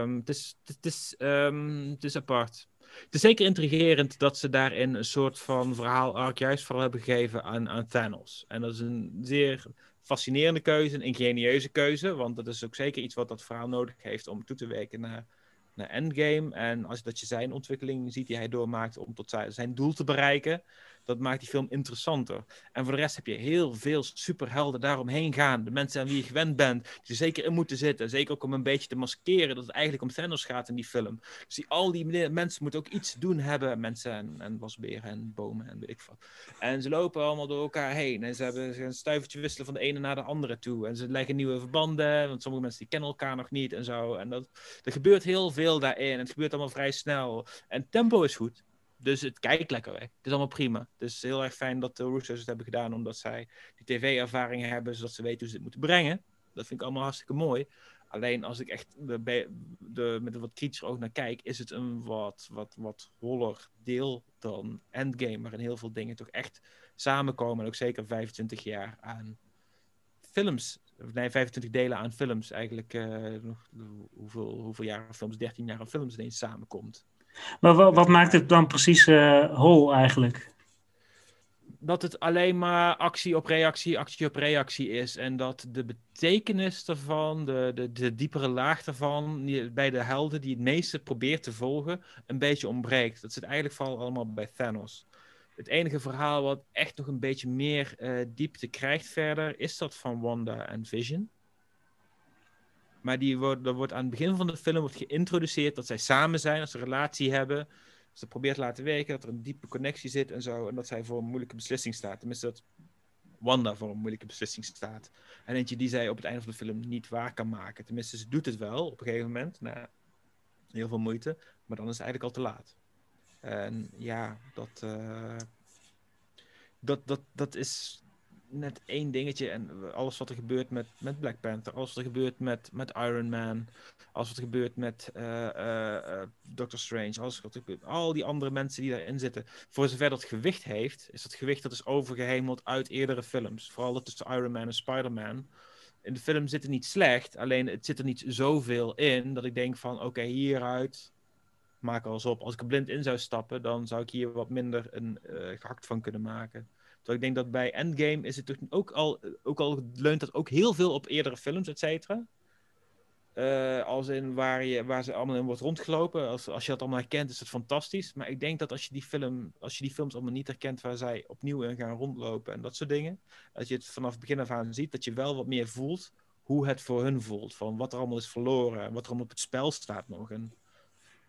um, het, is, het, is, um, het is apart. Het is zeker intrigerend dat ze daarin een soort van verhaal-arc juist vooral hebben gegeven aan, aan Thanos. En dat is een zeer fascinerende keuze, een ingenieuze keuze. Want dat is ook zeker iets wat dat verhaal nodig heeft om toe te werken naar, naar Endgame. En als dat je zijn ontwikkeling ziet die hij doormaakt om tot zijn doel te bereiken dat maakt die film interessanter. En voor de rest heb je heel veel superhelden daaromheen gaan. De mensen aan wie je gewend bent, die er zeker in moeten zitten. Zeker ook om een beetje te maskeren dat het eigenlijk om Thanos gaat in die film. Dus die, al die mensen moeten ook iets doen hebben. Mensen en, en wasberen en bomen en weet ik wat. En ze lopen allemaal door elkaar heen. En ze hebben een stuivertje wisselen van de ene naar de andere toe. En ze leggen nieuwe verbanden, want sommige mensen die kennen elkaar nog niet en zo. En dat, er gebeurt heel veel daarin. Het gebeurt allemaal vrij snel. En tempo is goed. Dus het kijkt lekker weg. Het is allemaal prima. Het is heel erg fijn dat de Russo's het hebben gedaan, omdat zij die tv-ervaring hebben, zodat ze weten hoe ze het moeten brengen. Dat vind ik allemaal hartstikke mooi. Alleen als ik echt de, met wat kritischer oog naar kijk, is het een wat, wat, wat holler deel dan Endgame, waarin heel veel dingen toch echt samenkomen. En ook zeker 25 jaar aan films. Nee, 25 delen aan films. Eigenlijk uh, hoeveel, hoeveel jaar films? 13 jaar aan films ineens samenkomt. Maar wat, wat maakt het dan precies uh, hol eigenlijk? Dat het alleen maar actie op reactie, actie op reactie is. En dat de betekenis daarvan, de, de, de diepere laag daarvan, bij de helden die het meeste probeert te volgen, een beetje ontbreekt. Dat zit eigenlijk vooral allemaal bij Thanos. Het enige verhaal wat echt nog een beetje meer uh, diepte krijgt verder, is dat van Wanda en Vision. Maar die wordt, er wordt aan het begin van de film wordt geïntroduceerd dat zij samen zijn, dat ze een relatie hebben. Ze probeert te laten werken, dat er een diepe connectie zit en zo. En dat zij voor een moeilijke beslissing staat. Tenminste, dat Wanda voor een moeilijke beslissing staat. En eentje die zij op het einde van de film niet waar kan maken. Tenminste, ze doet het wel op een gegeven moment. Nou, heel veel moeite. Maar dan is het eigenlijk al te laat. En ja, dat, uh, dat, dat, dat is net één dingetje. En alles wat er gebeurt met, met Black Panther, alles wat er gebeurt met, met Iron Man, alles wat er gebeurt met uh, Doctor Strange, alles wat er gebeurt, al die andere mensen die daarin zitten. Voor zover dat gewicht heeft, is dat gewicht dat is overgehemeld uit eerdere films. Vooral dat tussen Iron Man en Spider-Man. In de film zit het niet slecht, alleen het zit er niet zoveel in dat ik denk van oké, hieruit maak alles op. Als ik er blind in zou stappen, dan zou ik hier wat minder een gehakt van kunnen maken ik denk dat bij Endgame is het toch ook al, ook al leunt dat ook heel veel op eerdere films, et cetera. eh, als in waar, je, waar ze allemaal in wordt rondgelopen. Als, als je dat allemaal herkent, is het fantastisch. Maar ik denk dat als je die, film, als je die films allemaal niet herkent waar zij opnieuw in gaan rondlopen en dat soort dingen. Dat je het vanaf het begin af aan ziet, dat je wel wat meer voelt hoe het voor hun voelt. Van wat er allemaal is verloren en wat er allemaal op het spel staat nog. En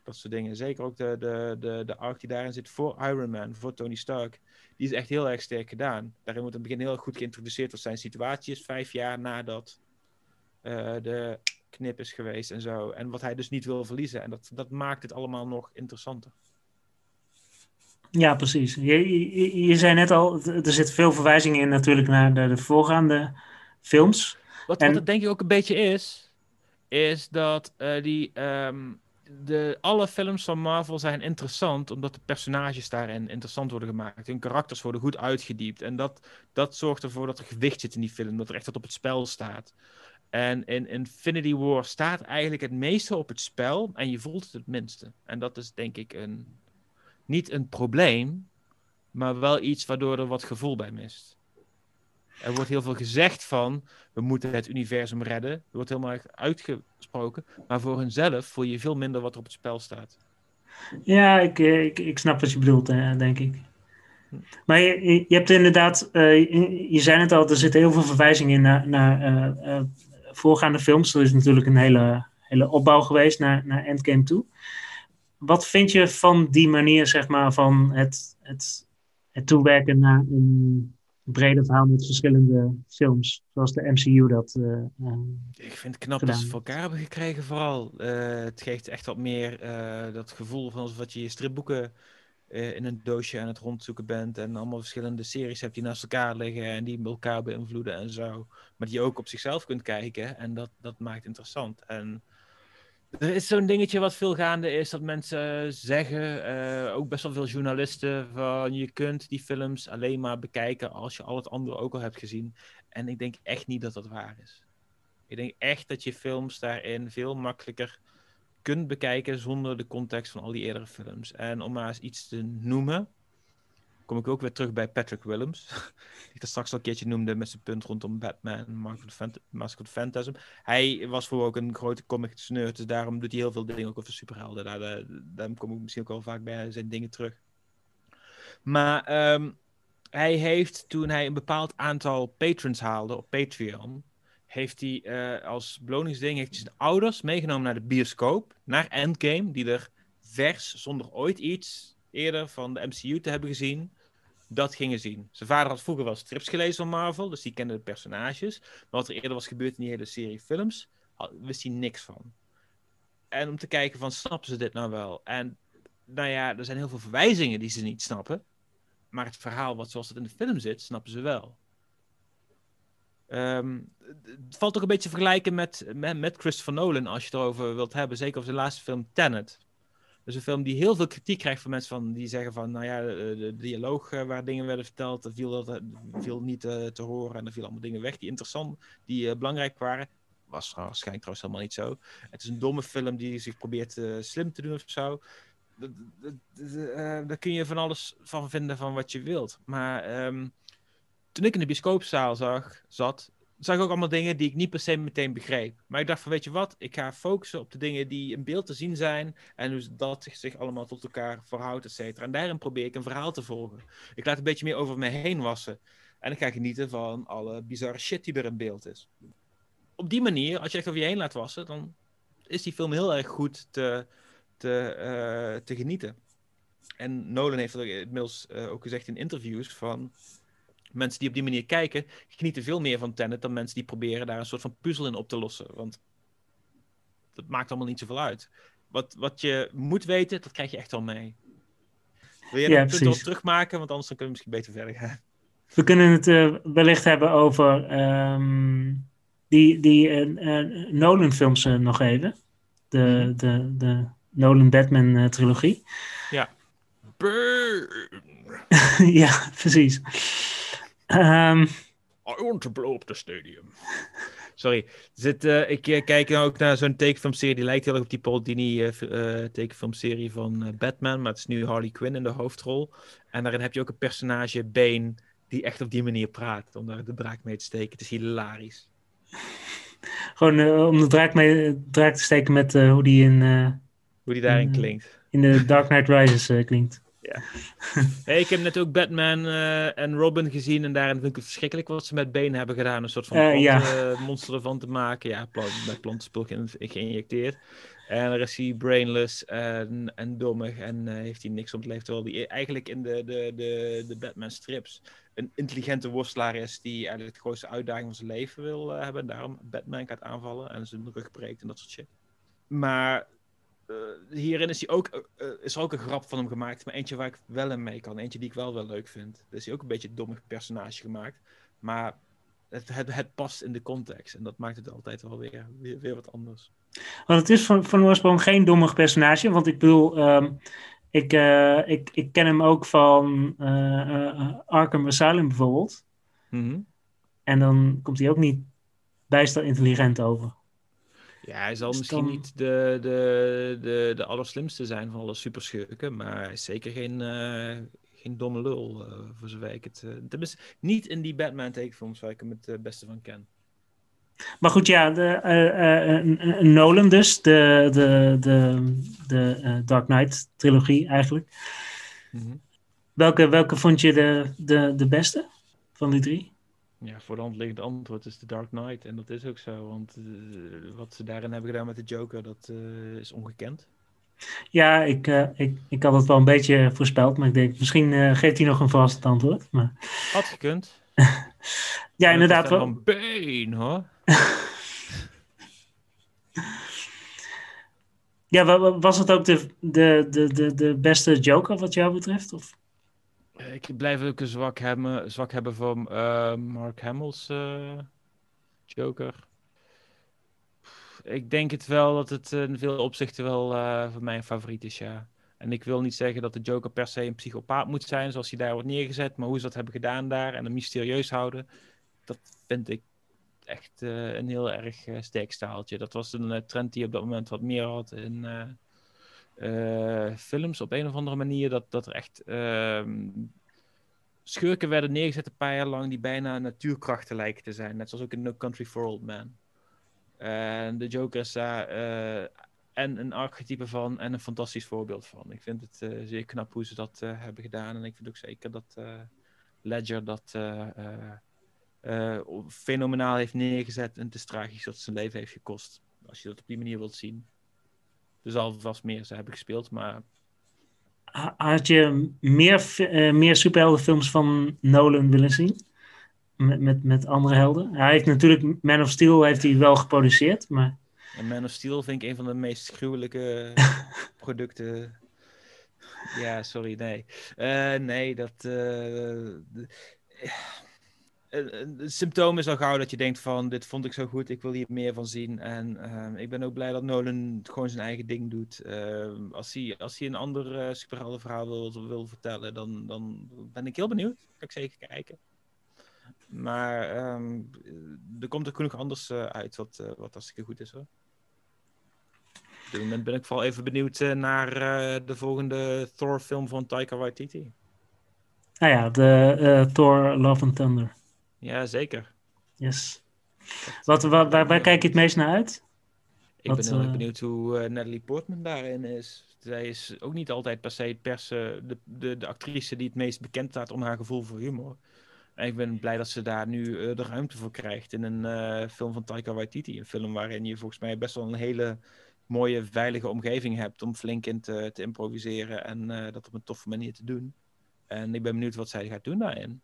dat soort dingen. Zeker ook de, de, de, de arc die daarin zit voor Iron Man, voor Tony Stark. Die is echt heel erg sterk gedaan. Daarin wordt in het begin heel goed geïntroduceerd wat zijn situatie is. Vijf jaar nadat uh, de knip is geweest en zo. En wat hij dus niet wil verliezen. En dat, dat maakt het allemaal nog interessanter. Ja, precies. Je, je, je zei net al, er zitten veel verwijzingen in natuurlijk naar de, de voorgaande films. Wat, wat het denk ik ook een beetje is, is dat uh, die, um, de, alle films van Marvel zijn interessant omdat de personages daarin interessant worden gemaakt. Hun karakters worden goed uitgediept. En dat, dat zorgt ervoor dat er gewicht zit in die film, dat er echt wat op het spel staat. En in Infinity War staat eigenlijk het meeste op het spel en je voelt het het minste. En dat is denk ik een, niet een probleem, maar wel iets waardoor er wat gevoel bij mist. Er wordt heel veel gezegd van, we moeten het universum redden. Er wordt helemaal erg Maar voor hunzelf voel je veel minder wat er op het spel staat. Ja, ik, eh, ik, ik snap wat je bedoelt, denk ik. Maar je, je hebt inderdaad, uh, je zei het al, er zitten heel veel verwijzingen in naar, naar uh, voorgaande films. Er is natuurlijk een hele, hele opbouw geweest naar, naar Endgame toe. Wat vind je van die manier, zeg maar, van het, het, het toewerken naar een breder verhaal met verschillende films, zoals de MCU dat. Uh, ik vind het knap dat ze voor elkaar hebben gekregen, vooral. Uh, het geeft echt wat meer uh, dat gevoel van alsof je stripboeken in een doosje aan het rondzoeken bent en allemaal verschillende series hebt die naast elkaar liggen en die elkaar beïnvloeden en zo. Maar die je ook op zichzelf kunt kijken en dat, dat maakt interessant. En er is zo'n dingetje wat veel gaande is, dat mensen zeggen, uh, ook best wel veel journalisten, van je kunt die films alleen maar bekijken als je al het andere ook al hebt gezien. En ik denk echt niet dat dat waar is. Ik denk echt dat je films daarin veel makkelijker kunt bekijken zonder de context van al die eerdere films. En om maar eens iets te noemen, kom ik ook weer terug bij Patrick Willems. *laughs* die ik dat straks al een keertje noemde met zijn punt rondom Batman, Mask of Phantasm. Hij was voor ook een grote comic nerd, dus daarom doet hij heel veel dingen ook over superhelden. Daar, daar, kom ik misschien ook wel vaak bij zijn dingen terug. Maar um, hij heeft, toen hij een bepaald aantal patrons haalde op Patreon, heeft hij uh, als beloningsding zijn ouders meegenomen naar de bioscoop, naar Endgame, die er vers, zonder ooit iets eerder van de MCU te hebben gezien, dat gingen zien. Zijn vader had vroeger wel strips gelezen van Marvel, dus die kende de personages. Maar wat er eerder was gebeurd in die hele serie films, wist hij niks van. En om te kijken van, snappen ze dit nou wel? En nou ja, er zijn heel veel verwijzingen die ze niet snappen. Maar het verhaal, wat zoals het in de film zit, snappen ze wel. Um, het valt ook een beetje te vergelijken met, met, met Christopher Nolan, als je het erover wilt hebben. Zeker over zijn laatste film Tenet. Dus een film die heel veel kritiek krijgt van mensen van, die zeggen van, nou ja, de, de dialoog eh, waar dingen werden verteld, dat viel, dat, viel niet te horen en er viel allemaal dingen weg die interessant, die belangrijk waren. Was waarschijnlijk trouwens helemaal niet zo. Het is een domme film die zich probeert slim te doen of zo. Daar kun je van alles van vinden van wat je wilt. Maar um, toen ik in de bioscoopzaal zag, zat, zag ook allemaal dingen die ik niet per se meteen begreep. Maar ik dacht van, weet je wat, ik ga focussen op de dingen die in beeld te zien zijn en hoe dat zich allemaal tot elkaar verhoudt, et cetera. En daarin probeer ik een verhaal te volgen. Ik laat een beetje meer over me heen wassen. En ik ga genieten van alle bizarre shit die er in beeld is. Op die manier, als je echt over je heen laat wassen, dan is die film heel erg goed te, te, uh, te genieten. En Nolan heeft inmiddels uh, ook gezegd in interviews van mensen die op die manier kijken, genieten veel meer van Tenet dan mensen die proberen daar een soort van puzzel in op te lossen. Want dat maakt allemaal niet zoveel uit. Wat, wat je moet weten, dat krijg je echt al mee. Wil je ja, een punt terugmaken? Want anders dan kunnen we misschien beter verder gaan. We kunnen het uh, wellicht hebben over um, die, die uh, uh, Nolan-films nog even. De, mm-hmm. de, de Nolan-Batman-trilogie. Ja. *laughs* Ja, precies. Um, I want to blow up the stadium. Sorry. Zit, uh, ik uh, kijk ook naar zo'n tekenfilmserie. Die lijkt heel erg op die Paul Dini uh, tekenfilmserie van Batman. Maar het is nu Harley Quinn in de hoofdrol. En daarin heb je ook een personage, Bane, die echt op die manier praat. Om daar de draak mee te steken. Het is hilarisch. Gewoon eh, om de draak, mee, draak te steken met eh, hoe die in, eh, Hoe die daarin klinkt. in de Dark Knight Rises eh, *laughs* Hey, ik heb net ook Batman eh, en Robin gezien en daarin vind ik het verschrikkelijk wat ze met benen hebben gedaan. Een soort van Eh, ja. plantenmonster ervan te maken. Ja, met plantenspul ge- geïnjecteerd. En er is hij brainless en, en dommig en eh, heeft hij niks om het leven. Terwijl hij eigenlijk in de, de, de, de Batman strips een intelligente worstelaar is die eigenlijk de grootste uitdaging van zijn leven wil hebben. En daarom Batman gaat aanvallen en zijn rug breekt en dat soort shit. Maar hierin is, hij ook, eh, eh, is er ook een grap van hem gemaakt, maar eentje waar ik wel in mee kan. Eentje die ik wel wel leuk vind. Is hij ook een beetje een dommig personage gemaakt. Maar het, het, het past in de context. En dat maakt het altijd wel weer, weer, weer wat anders. Want het is van, van oorsprong geen dommig personage. Want ik bedoel, ehm, ik, eh, ik, ik ken hem ook van eh, eh, Arkham Asylum bijvoorbeeld. En dan komt hij ook niet bijster intelligent over. Ja, hij zal Dus misschien dan- niet de, de, de, de allerslimste zijn van alle superschurken. Maar hij is zeker geen, eh, geen domme lul, eh, voor zover ik het... eh, tenminste, niet in die Batman-tekenfilms waar ik hem het beste van ken. Maar goed, ja, de, Nolan dus, de, de, de, de Dark Knight trilogie eigenlijk. Welke, welke vond je de, de, de beste van die drie? Ja, voor de hand liggende antwoord is The Dark Knight. En dat is ook zo, want eh, wat ze daarin hebben gedaan met de Joker, dat eh, is ongekend. Ja, ik, eh, ik, ik had het wel een beetje voorspeld, maar ik denk, misschien geeft hij nog een verrassend antwoord. Maar, Had gekund. *laughs* ja, inderdaad. Wel... Van been, hoor. *laughs* ja, wa- wa- was het ook de, de, de, de, de beste Joker wat jou betreft? Of? Ik blijf ook een zwak hebben, zwak hebben voor eh, Mark Hamill's eh, Joker. Ik denk het wel dat het in veel opzichten wel eh, voor mij een favoriet is, ja. En ik wil niet zeggen dat de Joker per se een psychopaat moet zijn, zoals hij daar wordt neergezet. Maar hoe ze dat hebben gedaan daar en hem mysterieus houden, dat vind ik echt een heel erg eh, sterk staaltje. Dat was een trend die op dat moment wat meer had in films op een of andere manier. Dat, dat er echt ehm, schurken werden neergezet een paar jaar lang die bijna natuurkrachten lijken te zijn. Net zoals ook in No Country for Old Men. En de Joker is daar eh, en een archetype van en een fantastisch voorbeeld van. Ik vind het eh, zeer knap hoe ze dat eh, hebben gedaan. En ik vind ook zeker dat Ledger dat fenomenaal heeft neergezet. En het is tragisch dat het zijn leven heeft gekost. Als je dat op die manier wilt zien. Er zal vast meer ze hebben gespeeld, maar Had je meer, eh, meer superheldenfilms van Nolan willen zien? Met, met, met andere helden? Hij heeft natuurlijk Man of Steel heeft hij wel geproduceerd, maar En Man of Steel vind ik een van de meest gruwelijke *laughs* producten. Ja, sorry, nee. Eh, nee, dat. eh, een- symptoom is al gauw dat je denkt van dit vond ik zo goed, ik wil hier meer van zien. En ehm, ik ben ook blij dat Nolan gewoon zijn eigen ding doet. Ehm, als, hij, als hij een ander uh, superheldenverhaal wil, vertellen, dan, dan ben ik heel benieuwd. Kan ik zeker kijken. Maar ehm, er komt er genoeg anders eh, uit wat, eh, wat hartstikke goed is hoor. Op dit moment ben ik vooral even benieuwd naar de volgende Thor-film van Taika Waititi. nou ja, de Thor Love and Thunder. Ja, zeker. Yes. Wat, waar, waar, waar kijk je het meest naar uit? Ik Wat, ben heel erg eh, benieuwd hoe eh, Natalie Portman daarin is. Zij is ook niet altijd per se het pers, de, de, de actrice die het meest bekend staat om haar gevoel voor humor. En ik ben blij dat ze daar nu eh, de ruimte voor krijgt in een film van Taika Waititi. Een film waarin je volgens mij best wel een hele mooie, veilige omgeving hebt om flink in te, te improviseren en dat op een toffe manier te doen. En ik ben benieuwd wat zij gaat doen daarin.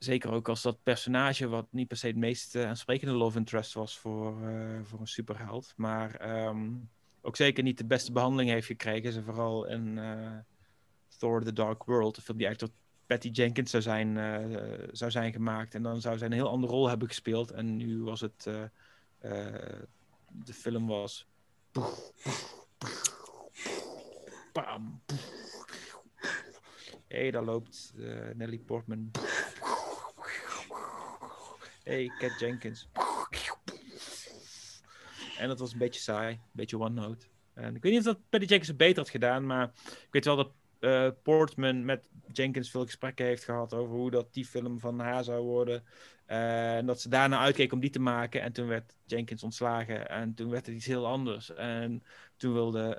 Zeker ook als dat personage, wat niet per se het meest eh, aansprekende love interest was voor, eh, voor een superheld. Maar ehm, ook zeker niet de beste behandeling heeft gekregen. Ze vooral in eh, Thor The Dark World, de film die eigenlijk door Patty Jenkins zou zijn, zou zijn gemaakt. En dan zou zij een heel andere rol hebben gespeeld. En nu was het, de film was... Hé, hey, daar loopt Nelly Portman. Hey, Cat Jenkins. En dat was een beetje saai. Een beetje one note. En ik weet niet of dat Patty Jenkins het beter had gedaan, maar ik weet wel dat eh, Portman met Jenkins veel gesprekken heeft gehad over hoe dat die film van haar zou worden. En dat ze daarna uitkeek om die te maken. En toen werd Jenkins ontslagen. En toen werd het iets heel anders. En toen wilde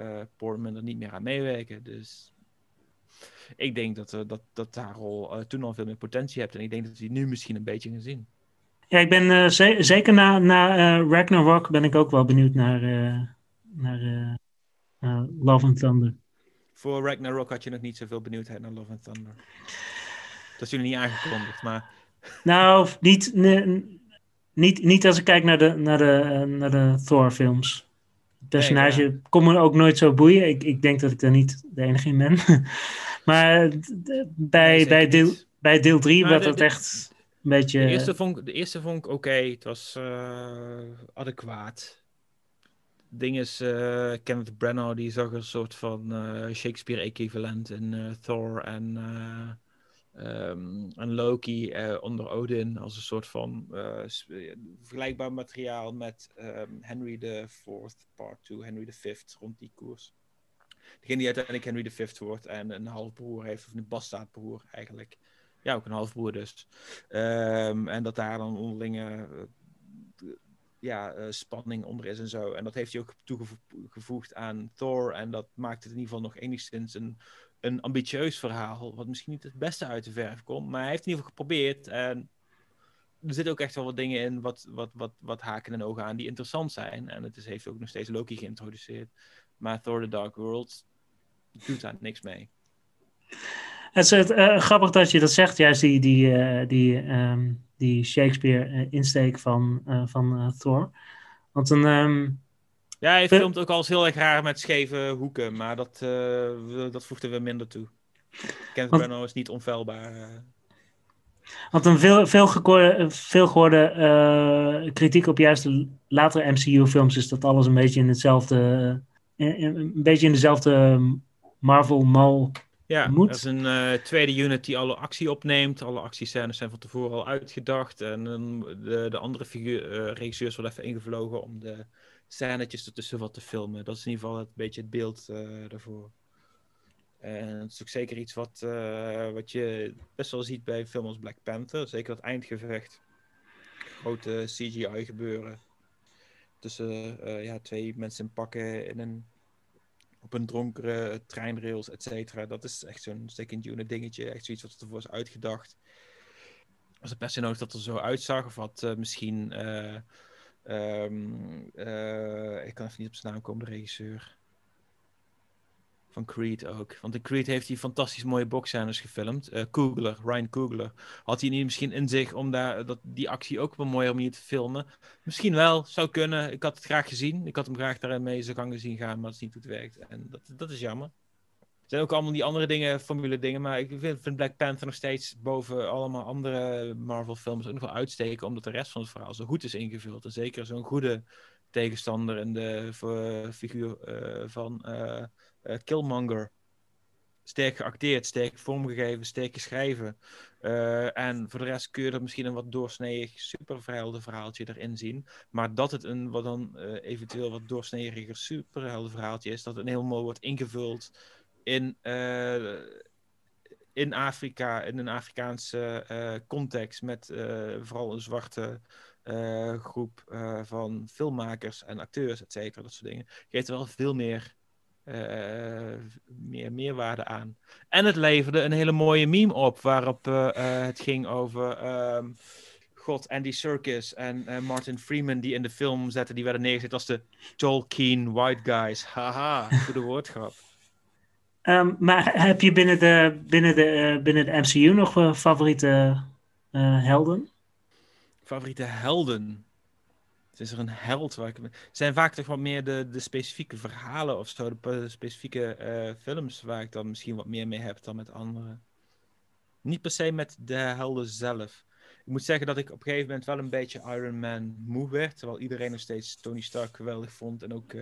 uh, Portman er niet meer aan meewerken. Dus ik denk dat, dat, dat haar rol toen al veel meer potentie heeft. En ik denk dat hij nu misschien een beetje gezien. Ja, ik ben zeker na, na Ragnarok ben ik ook wel benieuwd naar, naar Love and Thunder. Voor Ragnarok had je nog niet zoveel benieuwdheid naar Love and Thunder. Dat is jullie niet aangekondigd, maar... *laughs* Nou, niet, niet, niet als ik kijk naar de, naar de, naar de Thor-films. Het personage nee, kon me ook nooit zo boeien. Ik, ik denk dat ik daar niet de enige in ben. *laughs* maar bij, bij, deel, bij deel 3 werd het echt een beetje... De eerste vond, de eerste vond ik oké. Het was uh, adequaat ding is, uh, Kenneth Branagh die zag een soort van uh, Shakespeare-equivalent in Thor en, um, en Loki onder Odin als een soort van vergelijkbaar materiaal met um, Henry IV Part 2, Henry V rond die koers. Degene die uiteindelijk Henry V wordt en een halfbroer heeft, of een bastaardbroer eigenlijk. Ja, ook een halfbroer dus. Um, en dat daar dan onderlinge ja, spanning onder is en zo. En dat heeft hij ook toegevoegd aan Thor. En dat maakt het in ieder geval nog enigszins een, een ambitieus verhaal. Wat misschien niet het beste uit de verf komt. Maar hij heeft in ieder geval geprobeerd. En er zitten ook echt wel wat dingen in wat, wat, wat, wat haken en ogen aan die interessant zijn. En het is, heeft ook nog steeds Loki geïntroduceerd. Maar Thor The Dark World doet daar niks mee. Het is uh, grappig dat je dat zegt, juist die, die, uh, die um, die Shakespeare-insteek van, uh, van uh, Thor. Want een. Um, ja, hij filmt ook al eens heel erg raar met scheve hoeken, maar dat, uh, dat voegde we minder toe. Want, Branagh is niet onfeilbaar. Want een veel, veel, veel gehoorde kritiek op juist de latere MCU-films is dat alles een beetje in hetzelfde. een beetje in dezelfde Marvel-mal ja, moet. dat is een uh, tweede unit die alle actie opneemt. Alle actiescènes zijn van tevoren al uitgedacht. En de, de andere figuur, regisseurs worden even ingevlogen om de scènetjes ertussen wat te filmen. Dat is in ieder geval een beetje het beeld uh, daarvoor. En het is ook zeker iets wat, wat je best wel ziet bij films als Black Panther. Zeker dat eindgevecht. Grote CGI gebeuren. Tussen ja, twee mensen in pakken in een op een donkere treinrails, et cetera. Dat is echt zo'n second unit dingetje. Echt zoiets wat ervoor is uitgedacht. Was het se nodig dat er zo uitzag? Of uh, misschien... um, uh, ik kan even niet op zijn naam komen, de regisseur. Van Creed ook. Want in Creed heeft hij fantastisch mooie boxscènes gefilmd. Uh, Coogler, Ryan Coogler. Had hij niet misschien in zich om daar, dat, die actie ook op een mooie manier te filmen? Misschien wel, zou kunnen. Ik had het graag gezien. Ik had hem graag daarin mee zijn gang zien gaan, maar dat is niet het werkt. En dat, dat is jammer. Zijn ook allemaal die andere dingen, formule dingen. Maar ik vind, vind Black Panther nog steeds boven allemaal andere Marvel films ook nog wel uitsteken. Omdat de rest van het verhaal zo goed is ingevuld. En zeker zo'n goede tegenstander in de figuur uh, van... Uh, Killmonger. Sterk geacteerd, sterk vormgegeven, sterk geschreven. En voor de rest kun je er misschien een wat doorsnedig superhelden verhaaltje erin zien. Maar dat het een wat dan eventueel wat doorsnediger superhelden verhaaltje is, dat het een heel mooi wordt ingevuld in, uh, in Afrika, in een Afrikaanse context, met vooral een zwarte groep van filmmakers en acteurs, et cetera, dat soort dingen. Geeft er wel veel meer meer meerwaarde aan. En het leverde een hele mooie meme op, waarop het ging over um, God, Andy Serkis en Martin Freeman, die in de film zetten, die werden neergezet als de Tolkien White Guys. Haha, goede woordgrap. Um, maar heb je binnen de, binnen de, binnen de MCU nog favoriete helden? Favoriete helden? is er een held waar ik... Zijn vaak toch wat meer de, de specifieke verhalen of zo, de, specifieke films waar ik dan misschien wat meer mee heb dan met anderen. Niet per se met de helden zelf. Ik moet zeggen dat ik op een gegeven moment wel een beetje Iron Man moe werd, terwijl iedereen nog steeds Tony Stark geweldig vond en ook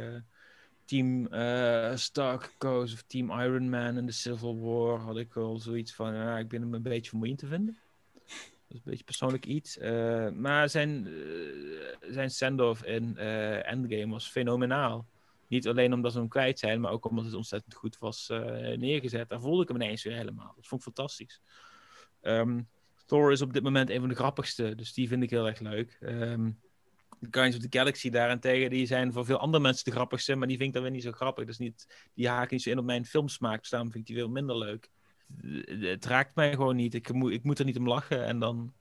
Team uh, Stark koos of Team Iron Man in de Civil War had ik wel zoiets van, ja, ik ben hem een beetje vermoeiend te vinden is een beetje persoonlijk iets. Uh, maar zijn, uh, zijn send-off in Endgame was fenomenaal. Niet alleen omdat ze hem kwijt zijn, maar ook omdat het ontzettend goed was neergezet. Daar voelde ik hem ineens weer helemaal. Dat vond ik fantastisch. Ehm, Thor is op dit moment een van de grappigste, dus die vind ik heel erg leuk. Um, Guardians of the Galaxy daarentegen, die zijn voor veel andere mensen de grappigste, maar die vind ik dan weer niet zo grappig. Dus niet, die haken niet zo in op mijn filmsmaak, dus daarom vind ik die veel minder leuk. Het raakt mij gewoon niet. Ik moet, ik moet er niet om lachen en dan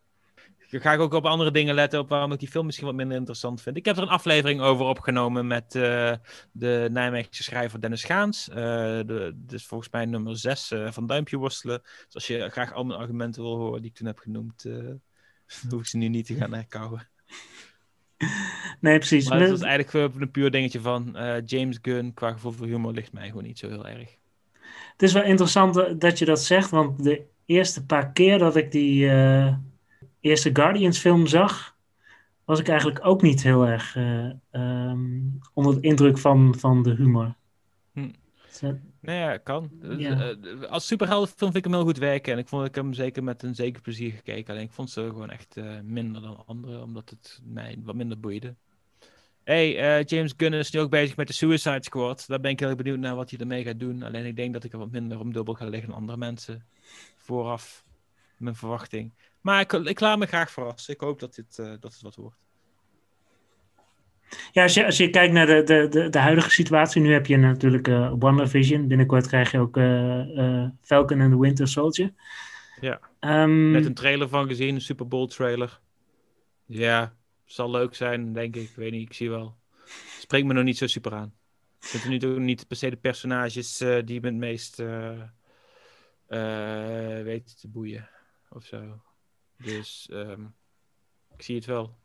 ga ik ook op andere dingen letten, op waarom ik die film misschien wat minder interessant vind. Ik heb er een aflevering over opgenomen met uh, de Nijmeegse schrijver Dennis Gaans. Uh, dus volgens mij nummer 6 uh, eh, van Duimpje Worstelen. Dus als je graag al mijn argumenten wil horen die ik toen heb genoemd, *laughs* hoef ik ze nu niet te gaan herkouwen. *laughs* Nee, precies. Maar dat is eigenlijk een puur dingetje van James Gunn qua gevoel voor humor ligt mij gewoon niet zo heel erg. Het is wel interessant dat je dat zegt, want de eerste paar keer dat ik die eerste Guardians film zag, was ik eigenlijk ook niet heel erg uh, um, onder de indruk van, van de humor. Hm. Nee, ja, kan. Ja. Uh, als superheldenfilm vind ik hem heel goed werken. En ik vond ik hem zeker met een zeker plezier gekeken. Alleen ik vond ze gewoon echt uh, minder dan andere, omdat het mij wat minder boeide. Hey, James Gunn is nu ook bezig met de Suicide Squad. Daar ben ik heel erg benieuwd naar wat hij ermee gaat doen. Alleen ik denk dat ik er wat minder om dubbel ga liggen dan andere mensen. Vooraf, mijn verwachting. Maar ik, ik laat me graag verrassen. Ik hoop dat, dit, uh, dat het wat wordt. Ja, als je, als je kijkt naar de, de, de, de huidige situatie, nu heb je natuurlijk uh, WandaVision. Binnenkort krijg je ook uh, Falcon and the Winter Soldier. Ja, um, net een trailer van gezien, een Super Bowl trailer. Ja, zal leuk zijn, denk ik. Ik weet niet, ik zie wel. Spreekt me nog niet zo super aan. Ik vind nu ook niet per se de personages uh, die me het meest weten te boeien. Of zo. Dus um, ik zie het wel.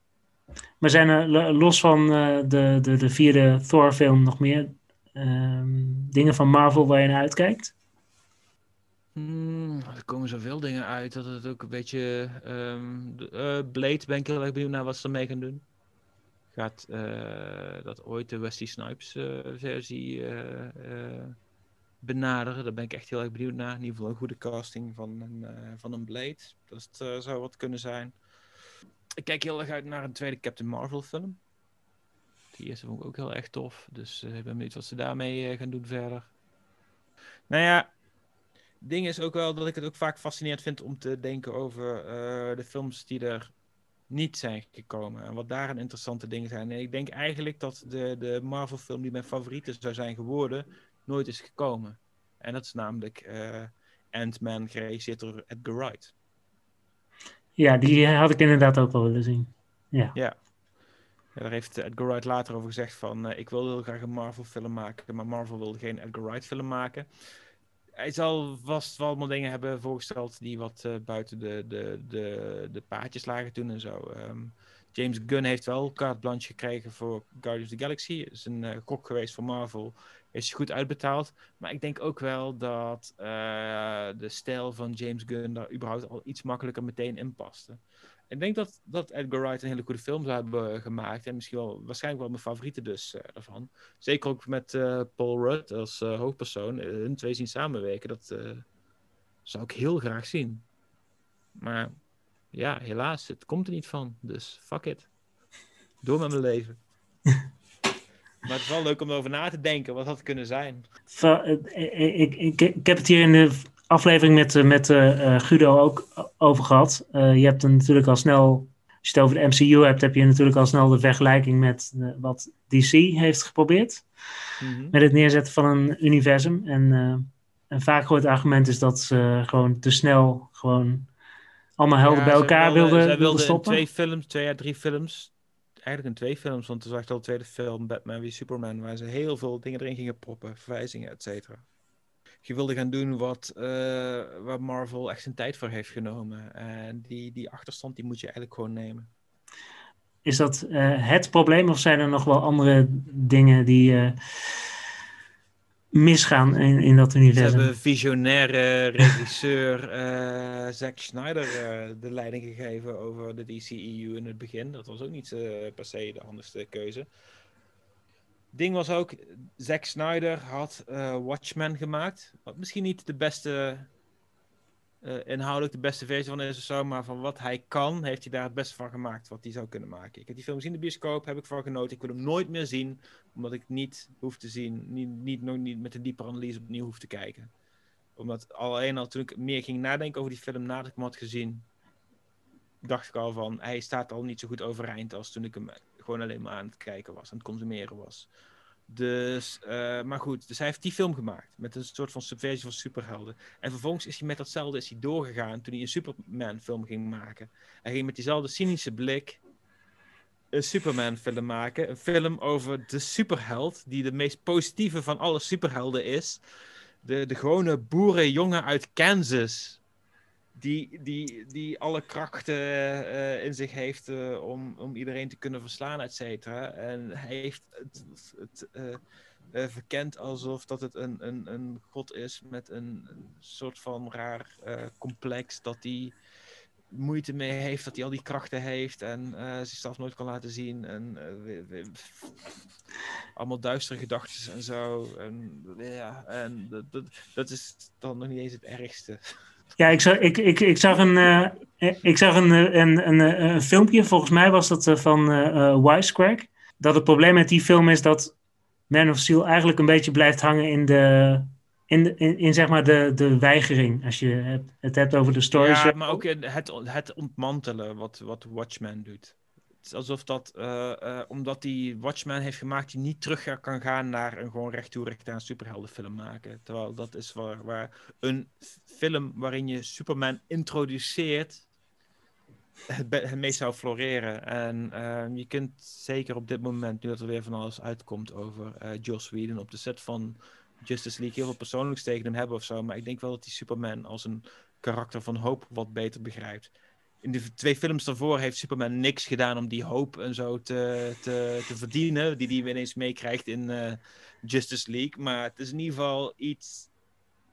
Maar zijn er los van uh, de, de, de vierde Thor-film nog meer um, dingen van Marvel waar je naar uitkijkt? Hmm, er komen zoveel dingen uit dat het ook een beetje. Um, Blade ben ik heel erg benieuwd naar wat ze ermee gaan doen. Gaat uh, dat ooit de Wesley Snipes versie benaderen. Daar ben ik echt heel erg benieuwd naar. In ieder geval een goede casting van een, van een Blade. Dat zou wat kunnen zijn. Ik kijk heel erg uit naar een tweede Captain Marvel film. Die eerste vond ik ook heel erg tof. Dus uh, ik ben benieuwd wat ze daarmee gaan doen verder. Nou ja, ding is ook wel dat ik het ook vaak fascinerend vind om te denken over de films die er niet zijn gekomen. En wat daar een interessante dingen zijn. En ik denk eigenlijk dat de, de Marvel film die mijn favoriete zou zijn geworden, nooit is gekomen. En dat is namelijk uh, Ant-Man geregisseerd door Edgar Wright. Ja, die had ik inderdaad ook wel willen zien. Ja. ja. daar heeft Edgar Wright later over gezegd van... Uh, ik wilde heel graag een Marvel film maken, maar Marvel wilde geen Edgar Wright film maken. Hij zal vast wel allemaal dingen hebben voorgesteld die wat uh, buiten de, de, de, de paadjes lagen toen en zo. Um, James Gunn heeft wel carte blanche gekregen voor Guardians of the Galaxy. is een uh, kok geweest voor Marvel is goed uitbetaald. Maar ik denk ook wel dat uh, de stijl van James Gunn daar überhaupt al iets makkelijker meteen in paste. Ik denk dat, dat Edgar Wright een hele goede film zou hebben gemaakt. En misschien wel, waarschijnlijk wel mijn favoriete dus uh, daarvan. Zeker ook met uh, Paul Rudd als hoofdpersoon. hun twee zien samenwerken. Dat zou ik heel graag zien. Maar ja, helaas, het komt er niet van. Dus fuck it. Door met mijn leven. *laughs* Maar het is wel leuk om erover na te denken wat dat kunnen zijn. Eh, eh, ik, ik, ik, heb het hier in de aflevering met, eh, met uh, Guido ook over gehad. Uh, je hebt er natuurlijk al snel, als je het over de MCU hebt, heb je natuurlijk al snel de vergelijking met wat DC heeft geprobeerd. Mm-hmm. Met het neerzetten van een universum. En vaak gehoord argument is dat ze gewoon te snel gewoon allemaal helden bij elkaar wilden, wilden, wilden stoppen. Twee films, twee à drie films eigenlijk in twee films, want er zag al de tweede film, Batman wie Superman, waar ze heel veel dingen erin gingen proppen, verwijzingen, et cetera. Je wilde gaan doen wat, uh, Marvel echt zijn tijd voor heeft genomen. En die, die achterstand die moet je eigenlijk gewoon nemen. Is dat uh, het probleem of zijn er nog wel andere dingen die... Misgaan in, in dat universum. Ze hebben visionaire regisseur uh, *laughs* Zack Snyder uh, de leiding gegeven over de DCEU in het begin. Dat was ook niet uh, per se de handigste keuze. Ding was ook, Zack Snyder had Watchmen gemaakt. Wat misschien niet de beste eh, inhoudelijk de beste versie van is of zo, maar van wat hij kan, heeft hij daar het beste van gemaakt wat hij zou kunnen maken. Ik heb die film gezien in de bioscoop, heb ik van genoten. Ik wil hem nooit meer zien, omdat ik niet hoef te zien, niet, niet, nog niet met een diepe analyse opnieuw hoef te kijken. Omdat alleen al toen ik meer ging nadenken over die film nadat ik hem had gezien, dacht ik al van, hij staat al niet zo goed overeind als toen ik hem gewoon alleen maar aan het kijken was, aan het consumeren was. Dus, uh, maar goed, dus hij heeft die film gemaakt met een soort van subversie van superhelden. En vervolgens is hij met datzelfde is hij doorgegaan toen hij een Superman film ging maken. Hij ging met diezelfde cynische blik een Superman film maken. Een film over de superheld, die de meest positieve van alle superhelden is. De, de gewone boerenjongen uit Kansas die, die, die alle krachten uh, in zich heeft uh, om, om iedereen te kunnen verslaan, et cetera. En hij heeft het, het uh, verkend alsof dat het een, een, een god is met een, een soort van raar complex dat hij moeite mee heeft, dat hij al die krachten heeft en zichzelf nooit kan laten zien. En allemaal duistere gedachten en zo. En, ja, en dat, dat, dat is dan nog niet eens het ergste. Ja, ik zag, ik, ik, ik zag, een, uh, ik zag een, een, een, een, filmpje, volgens mij was dat uh, van uh, Wisecrack. Dat het probleem met die film is dat Man of Steel eigenlijk een beetje blijft hangen in de, in, in, zeg maar de, de weigering. Als je het, het hebt over de story. Ja, maar ook het, het ontmantelen wat, wat Watchmen doet alsof dat, uh, uh, omdat die Watchmen heeft gemaakt, die niet terug kan gaan naar een gewoon recht toe aan superheldenfilm maken. Terwijl dat is waar, waar een film waarin je Superman introduceert, het, het meest zou floreren. En uh, je kunt zeker op dit moment, nu dat er weer van alles uitkomt over Joss Whedon op de set van Justice League, heel veel persoonlijks tegen hem hebben of zo. Maar ik denk wel dat die Superman als een karakter van hoop wat beter begrijpt in de twee films daarvoor heeft Superman niks gedaan om die hoop en zo te, te, te verdienen. Die hij ineens meekrijgt in uh, Justice League. Maar het is in ieder geval iets.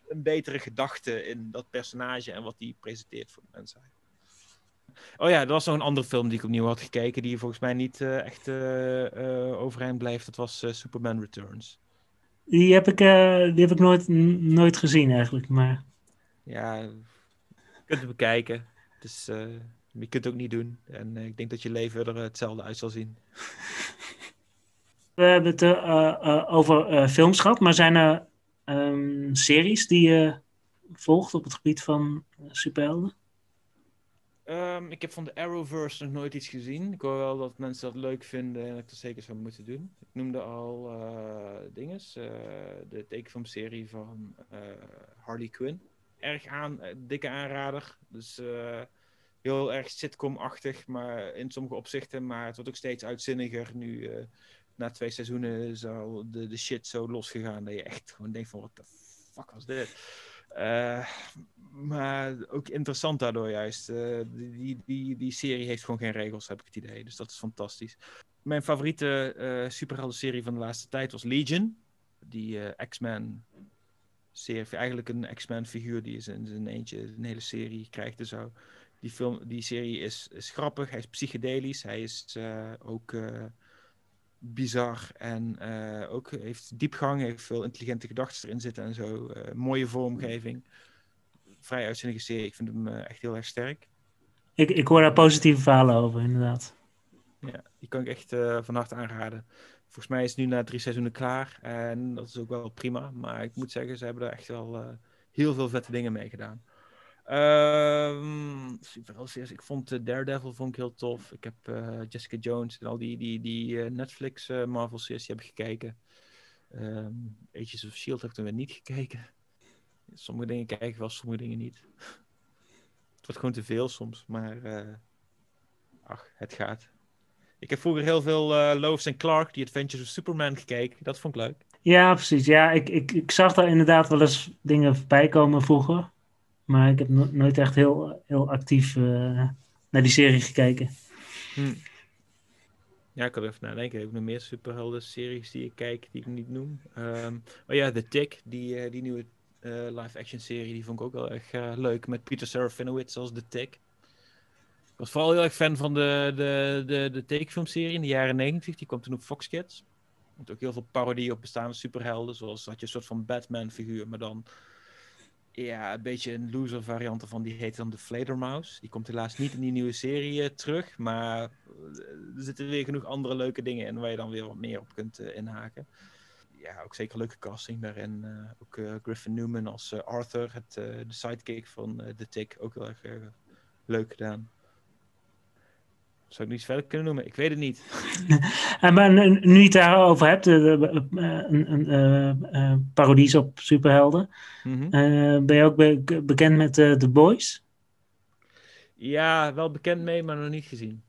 Een betere gedachte in dat personage en wat hij presenteert voor de mensheid. Oh ja, er was nog een andere film die ik opnieuw had gekeken. Die volgens mij niet uh, echt uh, overeind blijft. Dat was Superman Returns. Die heb ik, die heb ik nooit, nooit gezien eigenlijk. Maar... Ja, je kunt het bekijken. Dus uh, je kunt het ook niet doen. En uh, ik denk dat je leven er hetzelfde uit zal zien. *laughs* We hebben het uh, over films gehad, maar zijn er um, series die je volgt op het gebied van superhelden? Um, ik heb van de Arrowverse nog nooit iets gezien. Ik hoor wel dat mensen dat leuk vinden en dat ik dat zeker zou moeten doen. Ik noemde al dinges, de tekenfilmserie van Harley Quinn erg aan, eh, dikke aanrader. Dus uh, heel erg sitcom-achtig, maar in sommige opzichten. Maar het wordt ook steeds uitzinniger. Nu, uh, na twee seizoenen, is al de, de shit zo losgegaan dat je echt gewoon denkt van, wat de fuck was dit? Maar ook interessant daardoor juist. Die, die, die serie heeft gewoon geen regels, heb ik het idee. Dus dat is fantastisch. Mijn favoriete uh, superhelden-serie van de laatste tijd was Legion. Die X-Men serie, eigenlijk een X-Men figuur die is in zijn eentje een hele serie krijgt en zo. Die, film, die serie is, is grappig, hij is psychedelisch, hij is uh, ook uh, bizar en uh, ook heeft diepgang, heeft veel intelligente gedachten erin zitten en zo. mooie vormgeving. Vrij uitzinnige serie, ik vind hem echt heel erg sterk. Ik, ik hoor daar positieve verhalen over, inderdaad. Ja, die kan ik echt van harte aanraden. Volgens mij is het nu na drie seizoenen klaar. En dat is ook wel prima. Maar ik moet zeggen, ze hebben er echt wel uh, heel veel vette dingen mee gedaan. Um, ik vond uh, Daredevil vond ik heel tof. Ik heb uh, Jessica Jones en al die, die, die Netflix Marvel series heb ik gekeken. Um, of S.H.I.E.L.D. heb ik toen weer niet gekeken. Sommige dingen kijk ik wel, sommige dingen niet. *laughs* het wordt gewoon te veel soms, maar ach, het gaat. Ik heb vroeger heel veel uh, Lois en Clark, die Adventures of Superman, gekeken. Dat vond ik leuk. Ja, precies. Ja, ik, ik, ik zag daar inderdaad wel eens dingen voorbij komen vroeger. Maar ik heb nooit echt heel, heel actief uh, naar die serie gekeken. Hm. Ja, ik kan er even nadenken. Ik heb nog meer superhelden-series die ik kijk, die ik niet noem. Um, oh ja, The Tick, die, uh, die nieuwe live-action-serie, die vond ik ook wel erg leuk. Met Peter Serafinowicz als The Tick. Ik was vooral heel erg fan van de, de, de, de tekenfilmserie in de jaren 90. Die kwam toen op Fox Kids. Met ook heel veel parodie op bestaande superhelden. Zoals had je een soort van Batman-figuur, maar dan Ja, een beetje een loser variant van die heet dan de Fledermaus. Die komt helaas niet in die nieuwe serie eh, terug, maar er zitten weer genoeg andere leuke dingen in waar je dan weer wat meer op kunt inhaken. Ja, ook zeker leuke casting daarin. ook Griffin Newman als Arthur, het, de sidekick van The Tick, ook heel erg leuk gedaan. Zou ik niet verder kunnen noemen? Ik weet het niet. *laughs* en maar nu je het daarover hebt, een, een, een parodies op superhelden. Mhm. ben je ook bekend met The Boys? Ja, wel bekend mee, maar nog niet gezien.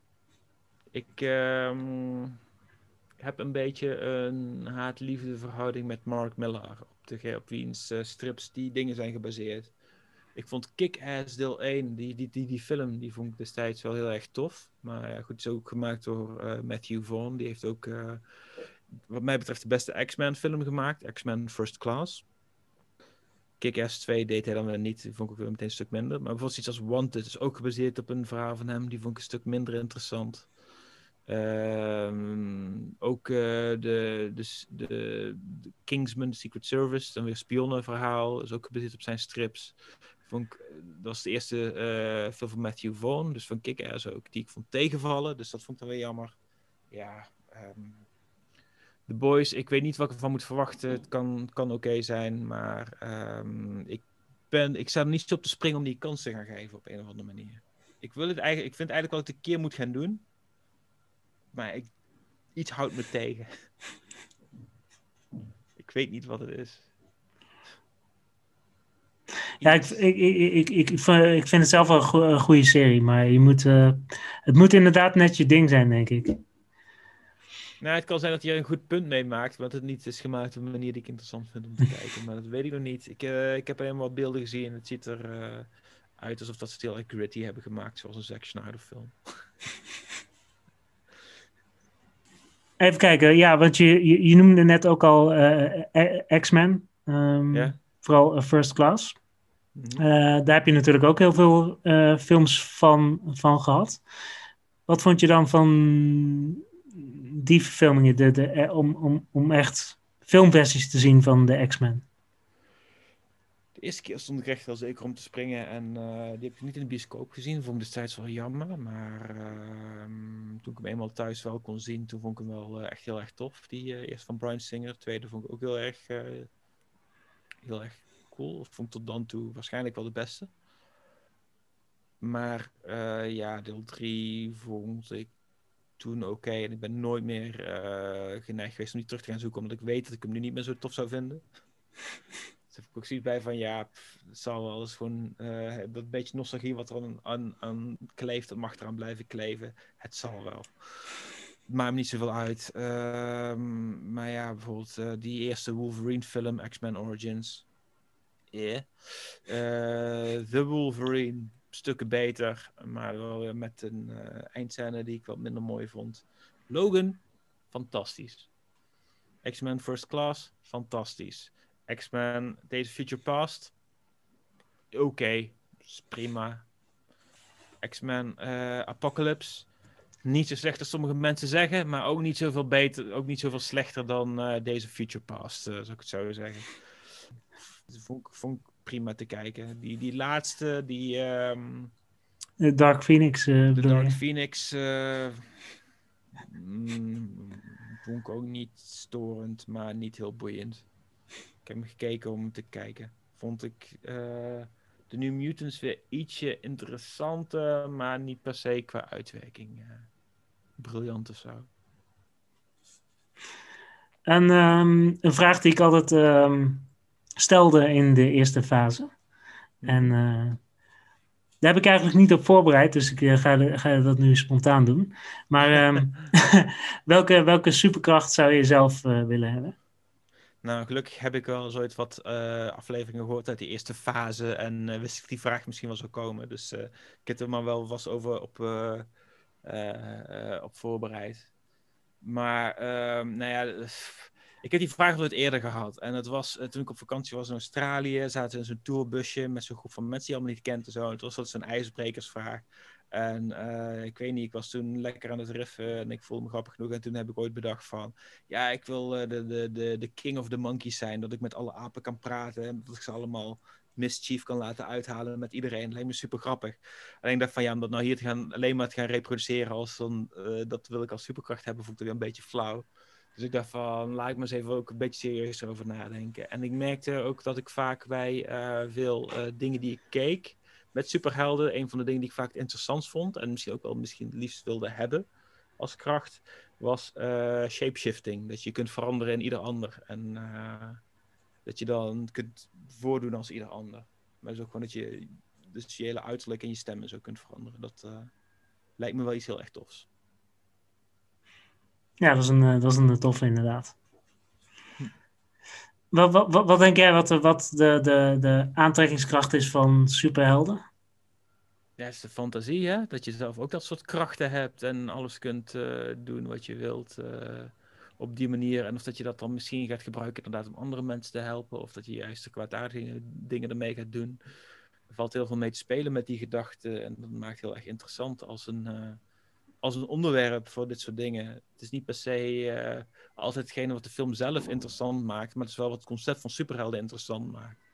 Ik ehm, heb een beetje een haat-liefde verhouding met Mark Millar. Op, de, op wiens uh, strips die dingen zijn gebaseerd. Ik vond Kick-Ass deel 1, die, die, die, die film, die vond ik destijds wel heel erg tof. Maar ja, goed, is ook gemaakt door uh, Matthew Vaughn. Die heeft ook, uh, wat mij betreft, de beste X-Men film gemaakt. X-Men First Class. Kick-Ass 2 deed hij dan weer niet. Die vond ik ook weer meteen een stuk minder. Maar bijvoorbeeld iets als Wanted is ook gebaseerd op een verhaal van hem. Die vond ik een stuk minder interessant. Um, ook de, de, de, de, Kingsman, Secret Service, dan weer spionnenverhaal, is ook gebaseerd op zijn strips. Vond ik, dat was de eerste uh, film van Matthew Vaughn, dus van Kick-Ass ook, die ik vond tegenvallen. Dus dat vond ik dan weer jammer. Ja, um, The Boys, ik weet niet wat ik ervan moet verwachten. Het kan, kan oké zijn, maar um, ik, ben, ik sta er niet op te springen om die kans te gaan geven op een of andere manier. Ik, wil het eigenlijk, ik vind eigenlijk wel dat ik het een keer moet gaan doen. Maar ik, iets houdt me tegen. *laughs* ik weet niet wat het is. Ja, ik, ik, ik, ik, ik, vind het zelf wel een goede serie, maar je moet, uh, het moet inderdaad net je ding zijn, denk ik. Nou, het kan zijn dat je er een goed punt mee maakt, want het niet is gemaakt op een manier die ik interessant vind om te *laughs* kijken. Maar dat weet ik nog niet. Ik, uh, ik heb alleen wat beelden gezien en het ziet er uh, uit alsof dat ze het heel gritty hebben gemaakt, zoals een Zack Snyder film. *laughs* Even kijken, ja, want je, je, je noemde net ook al uh, X-Men. Um, ja. Vooral First Class. Mhm. daar heb je natuurlijk ook heel veel films van, van gehad. Wat vond je dan van die verfilmingen, de, de, om, om, om echt filmversies te zien van de X-Men? eerste keer stond ik echt wel zeker om te springen. En uh, die heb ik niet in de bioscoop gezien. Vond ik destijds wel jammer. Maar uh, toen ik hem eenmaal thuis wel kon zien, toen vond ik hem wel echt heel erg tof. Die uh, eerst van Brian Singer. tweede vond ik ook heel erg, heel erg cool. Vond tot dan toe waarschijnlijk wel de beste. Maar ja, deel 3 vond ik toen oké. En ik ben nooit meer geneigd geweest om die terug te gaan zoeken. Omdat ik weet dat ik hem nu niet meer zo tof zou vinden. *laughs* heb ik ook zoiets bij van ja, het zal wel eens gewoon dat beetje nostalgie wat er aan, aan, kleeft, dat mag eraan blijven kleven. Het zal wel. Maakt me niet zoveel uit. Uh, maar ja, bijvoorbeeld die eerste Wolverine film, X-Men Origins. Yeah. The Wolverine, stukken beter, maar wel weer met een eindscène die ik wat minder mooi vond. Logan, fantastisch. X-Men First Class, fantastisch. X-Men of Future Past. Oké, prima. X-Men uh, Apocalypse. Niet zo slecht als sommige mensen zeggen, maar ook niet zoveel beter, ook niet zoveel slechter dan of Future Past, zou ik het zo zeggen. Vond, vond ik prima te kijken. Die, die laatste, die. Um, de Dark Phoenix. de Dark Phoenix. Mm, vond ik ook niet storend, maar niet heel boeiend. Ik heb hem gekeken om te kijken. Vond ik uh, de New Mutants weer ietsje interessanter, maar niet per se qua uitwerking uh, briljant of zo. En um, een vraag die ik altijd um, stelde in de eerste fase. En uh, daar heb ik eigenlijk niet op voorbereid, dus ik ga, ga dat nu spontaan doen. Maar um, *laughs* *laughs* welke, welke superkracht zou je zelf willen hebben? Nou, gelukkig heb ik wel zoiets wat uh, afleveringen gehoord uit die eerste fase. En uh, wist ik die vraag misschien wel zou komen. Dus uh, ik heb er maar wel vast over op, op voorbereid. Maar, ehm, nou ja, ik heb die vraag nooit eerder gehad. En het was, toen ik op vakantie was in Australië, zaten in zo'n tourbusje met zo'n groep van mensen die allemaal niet kent en zo. het was zo'n ijsbrekersvraag. En uh, ik weet niet, ik was toen lekker aan het riffen en ik voelde me grappig genoeg. En toen heb ik ooit bedacht van, ja, ik wil uh, de, de, de, de king of the monkeys zijn. Dat ik met alle apen kan praten en dat ik ze allemaal mischief kan laten uithalen met iedereen. Lijkt me super grappig. Alleen dacht van ja, om dat nou hier te gaan, alleen maar te gaan reproduceren als dan, eh, dat wil ik als superkracht hebben, voelt ik weer een beetje flauw. Dus ik dacht van, laat ik maar eens even ook een beetje serieus over nadenken. En ik merkte ook dat ik vaak bij uh, veel uh, dingen die ik keek met superhelden, een van de dingen die ik vaak interessant vond en misschien ook wel misschien het liefst wilde hebben als kracht, was uh, shapeshifting. Dat je kunt veranderen in ieder ander. En dat je dan kunt voordoen als ieder ander. Maar is ook gewoon dat je dus je hele uiterlijk en je stemmen zo kunt veranderen. Dat lijkt me wel iets heel echt tofs. Ja, dat is een, eh, dat is een toffe inderdaad. Wat, wat, wat, wat denk jij wat, wat de, de, de aantrekkingskracht is van superhelden? Ja, het is de fantasie, hè? Dat je zelf ook dat soort krachten hebt en alles kunt uh, doen wat je wilt op die manier. En of dat je dat dan misschien gaat gebruiken inderdaad om andere mensen te helpen. Of dat je juist de kwaadaardige dingen ermee gaat doen. Er valt heel veel mee te spelen met die gedachten. En dat maakt heel erg interessant als een, als een onderwerp voor dit soort dingen. Het is niet per se uh, altijd hetgene wat de film zelf interessant maakt, maar het is wel wat het concept van superhelden interessant maakt.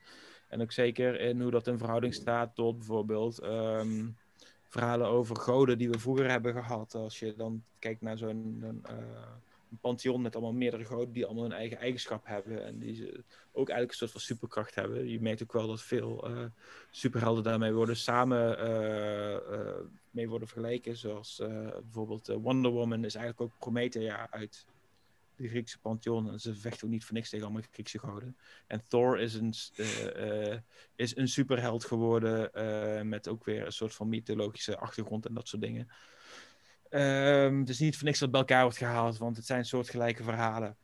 En ook zeker in hoe dat in verhouding staat tot bijvoorbeeld um, verhalen over goden die we vroeger hebben gehad. Als je dan kijkt naar zo'n uh, een pantheon met allemaal meerdere goden die allemaal hun eigen eigenschap hebben. En die ze ook eigenlijk een soort van superkracht hebben. Je merkt ook wel dat veel uh, superhelden daarmee worden samen uh, uh, mee worden vergeleken. Zoals bijvoorbeeld Wonder Woman is eigenlijk ook Promethea uit de Griekse pantheon. En ze vechten ook niet voor niks tegen allemaal Griekse goden. En Thor is een, is een superheld geworden met ook weer een soort van mythologische achtergrond en dat soort dingen. Um, is niet voor niks dat bij elkaar wordt gehaald, want het zijn soortgelijke verhalen.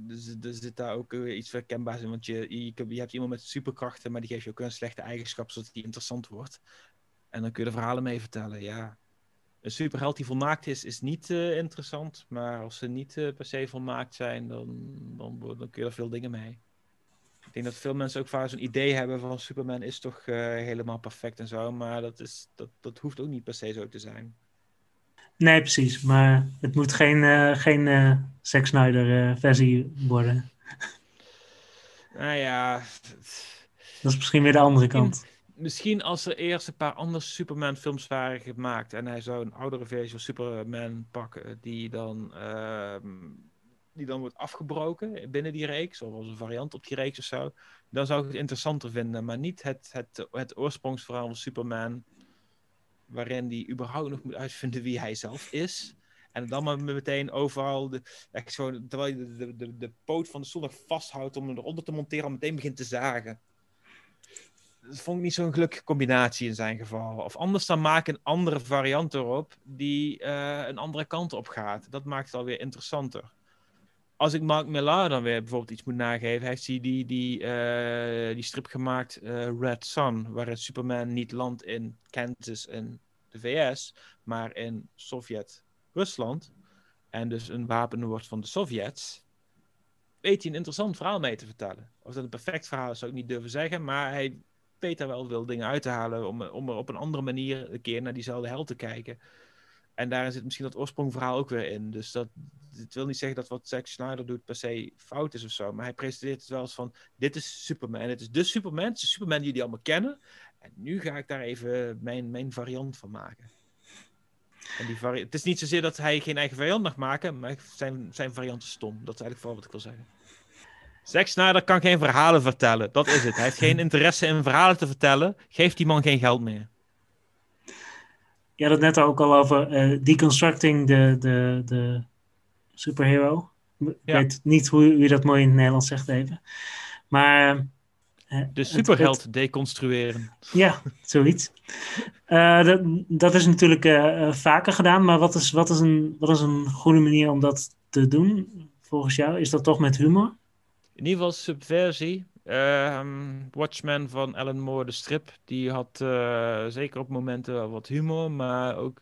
Dus er zit daar ook iets herkenbaars in, want je, je, hebt iemand met superkrachten, maar die geeft je ook een slechte eigenschap, zodat die interessant wordt. En dan kun je er verhalen mee vertellen, ja. Een superheld die volmaakt is, is niet uh, interessant, maar als ze niet uh, per se volmaakt zijn, dan, dan, kun je er veel dingen mee. Ik denk dat veel mensen ook vaak zo'n idee hebben van Superman is toch helemaal perfect en zo, maar dat, is, dat, dat hoeft ook niet per se zo te zijn. Nee, precies. Maar het moet geen, uh, geen uh, Zack Snyder uh, versie worden. *laughs* Nou ja. Dat is misschien weer de andere kant. Misschien als er eerst een paar andere Superman films waren gemaakt. En hij zou een oudere versie van Superman pakken. Die dan, uh, die dan wordt afgebroken binnen die reeks. Of als een variant op die reeks of zo. Dan zou ik het interessanter vinden. Maar niet het, het, het oorsprongsverhaal van Superman waarin hij überhaupt nog moet uitvinden wie hij zelf is. En dan maar meteen overal, de, zo, terwijl je de, de, de, poot van de nog vasthoudt om hem eronder te monteren, al meteen begint te zagen. Dat vond ik niet zo'n gelukkige combinatie in zijn geval. Of anders dan maak een andere variant erop die uh, een andere kant op gaat. Dat maakt het alweer interessanter. Als ik Mark Millar dan weer bijvoorbeeld iets moet nageven, heeft hij die, die, uh, die strip gemaakt, uh, Red Sun, waarin Superman niet landt in Kansas en de VS, maar in Sovjet-Rusland. En dus een wapen wordt van de Sovjets. Weet hij een interessant verhaal mee te vertellen. Of dat een perfect verhaal is, zou ik niet durven zeggen. Maar hij weet daar wel veel dingen uit te halen. Om, om er op een andere manier een keer naar diezelfde held te kijken. En daar zit misschien dat oorsprongverhaal ook weer in. Dus dat, het wil niet zeggen dat wat Zack Snyder doet per se fout is of zo. Maar hij presenteert het wel eens van: dit is Superman. En het is de Superman. Het is de Superman die jullie allemaal kennen. En nu ga ik daar even mijn, mijn variant van maken. En die vari het is niet zozeer dat hij geen eigen variant mag maken, maar zijn, zijn variant is stom. Dat is eigenlijk vooral wat ik wil zeggen. Zack Snyder kan geen verhalen vertellen. Dat is het. Hij heeft geen *laughs* interesse in verhalen te vertellen. Geeft die man geen geld meer. Je had het net ook al over uh, deconstructing de, de, de superhero. Ik ja. weet niet hoe, je dat mooi in het Nederlands zegt even. Maar de superheld het, het, deconstrueren. Ja, zoiets. Uh, dat, dat, is natuurlijk vaker gedaan, maar wat is, wat, is een, wat is een goede manier om dat te doen, volgens jou? Is dat toch met humor? In ieder geval subversie. Uh, Watchmen van Alan Moore, de strip, die had uh, zeker op momenten wat humor, maar ook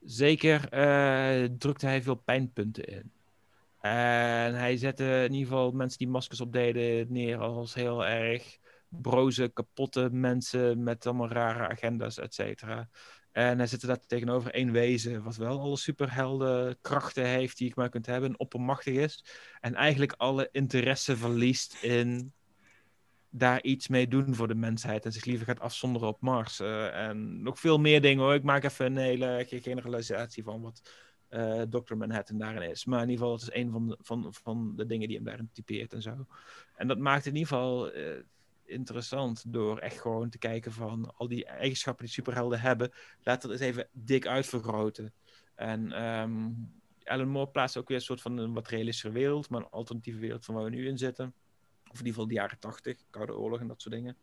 zeker drukte hij veel pijnpunten in. En hij zette in ieder geval mensen die maskers opdeden neer als heel erg broze, kapotte mensen met allemaal rare agenda's, et cetera. En hij zette daar tegenover één wezen, wat wel alle superhelden krachten heeft die je maar kunt hebben, oppermachtig is. En eigenlijk alle interesse verliest in daar iets mee doen voor de mensheid en zich liever gaat afzonderen op Mars. Eh, en nog veel meer dingen hoor. Ik maak even een hele generalisatie van wat uh, Dr. Manhattan daarin is. Maar in ieder geval, dat is een van de, van, van de dingen die hem daarin typeert en zo. En dat maakt in ieder geval uh, interessant door echt gewoon te kijken van al die eigenschappen die superhelden hebben. Laat dat eens even dik uitvergroten. En um, Alan Moore plaatst ook weer een soort van een wat realistische wereld, maar een alternatieve wereld van waar we nu in zitten. Of in ieder geval de jaren tachtig, Koude Oorlog en dat soort dingen.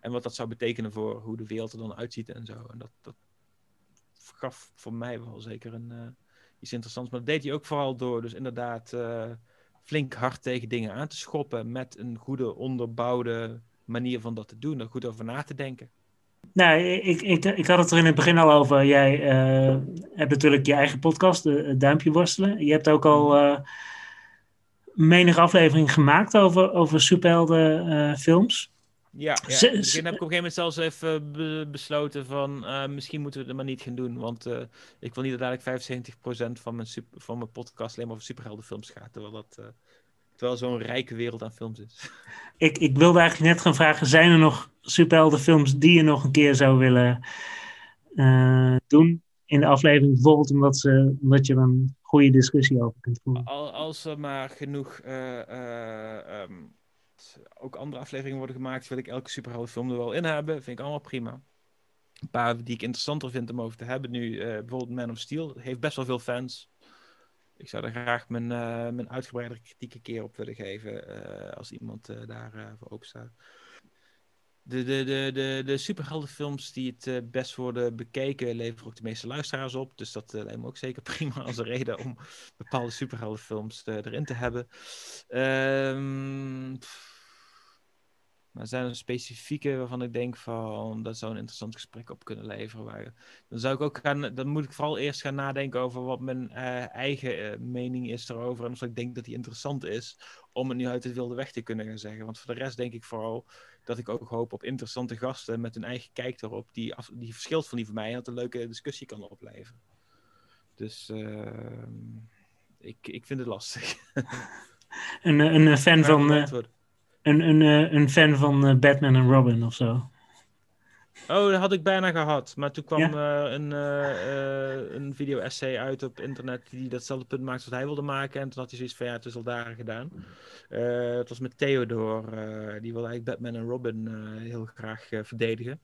En wat dat zou betekenen voor hoe de wereld er dan uitziet en zo. En dat, dat gaf voor mij wel zeker een, uh, iets interessants. Maar dat deed hij ook vooral door dus inderdaad uh, flink hard tegen dingen aan te schoppen. Met een goede onderbouwde manier van dat te doen. Er goed over na te denken. Nou, ik, ik, ik had het er in het begin al over. Jij uh, hebt natuurlijk je eigen podcast, de Duimpje Worstelen. Je hebt ook al menige aflevering gemaakt over, over superheldenfilms. Ja, ja. begin heb ik op een gegeven moment zelfs even be besloten van uh, misschien moeten we het maar niet gaan doen. Want uh, ik wil niet dat dadelijk 75% van mijn, super, van mijn podcast alleen maar over superheldenfilms gaat. Terwijl dat uh, terwijl zo'n rijke wereld aan films is. *laughs* Ik, ik wilde eigenlijk net gaan vragen, zijn er nog superheldenfilms die je nog een keer zou willen doen in de aflevering? Bijvoorbeeld omdat, ze, omdat je een goede discussie over als er maar genoeg... Um, ook andere afleveringen worden gemaakt, wil ik elke superheldenfilm er wel in hebben. Vind ik allemaal prima. Een paar die ik interessanter vind om over te hebben nu. Uh, bijvoorbeeld Man of Steel. Heeft best wel veel fans. Ik zou er graag mijn, mijn uitgebreide kritiek een keer op willen geven. Als iemand daar voor open staat. De, de, de, de, de superheldenfilms die het best worden bekeken, leveren ook de meeste luisteraars op. Dus dat lijkt me ook zeker *laughs* prima als een reden om bepaalde superheldenfilms erin te hebben. Ehm maar zijn er specifieke waarvan ik denk van dat zou een interessant gesprek op kunnen leveren. Waar, dan zou ik ook gaan, dan moet ik vooral eerst gaan nadenken over wat mijn uh, eigen uh, mening is erover. En of ik denk dat die interessant is om het nu uit het wilde weg te kunnen gaan zeggen. Want voor de rest denk ik vooral dat ik ook hoop op interessante gasten met een eigen kijk erop, die, af, die verschilt van die van mij en dat een leuke discussie kan opleveren. Dus uh, ik, ik vind het lastig. een, een fan van een, een, eh, een fan van eh, Batman en Robin of zo. Oh, dat had ik bijna gehad. Maar toen kwam ja. uh, een, uh, een video-essay uit op internet die datzelfde punt maakte wat hij wilde maken. En toen had hij zoiets van, ja, het is al daar gedaan. Uh, het was met Theodore. die wilde eigenlijk Batman en Robin heel graag verdedigen.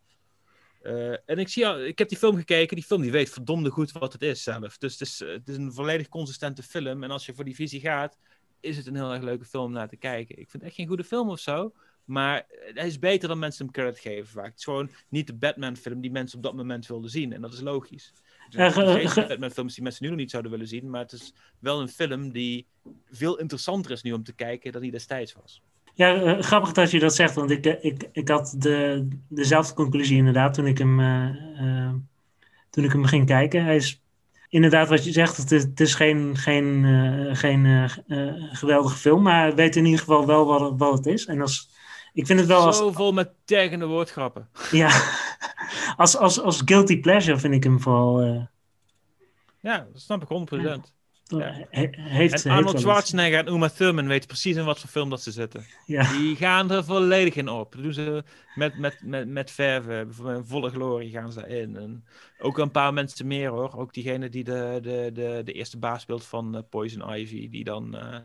en ik, zie al, ik heb die film gekeken. Die film die weet verdomde goed wat het is zelf. Dus het is, het is een volledig consistente film. En als je voor die visie gaat, is het een heel erg leuke film om naar te kijken. Ik vind het echt geen goede film of zo. Maar hij is beter dan mensen hem credit geven vaak. Het is gewoon niet de Batman-film die mensen op dat moment wilden zien. En dat is logisch. Zijn geen Batman-films die mensen nu nog niet zouden willen zien. Maar het is wel een film die veel interessanter is nu om te kijken dan die destijds was. Ja, uh, grappig dat je dat zegt. Want ik, ik, ik had de, dezelfde conclusie inderdaad toen ik hem, uh, uh, toen ik hem ging kijken. Hij is inderdaad, wat je zegt, het is, het is geen, geen, uh, geen uh, uh, geweldige film, maar weet in ieder geval wel wat, wat het is. En als, ik vind het wel Zo vol met teggende woordgrappen. Ja, als, als, als guilty pleasure vind ik hem vooral... Ja, dat snap ik 100%. Ja. Ja. He heeft, en Arnold Schwarzenegger en Uma Thurman weten precies in wat voor film dat ze zitten. Ja. Die gaan er volledig in op. Dat doen ze met, met, met, met verven. Met volle glorie gaan ze daarin. En ook een paar mensen meer hoor. Ook diegene die de, de, de, de eerste baas speelt van uh, Poison Ivy. Die dan, uh,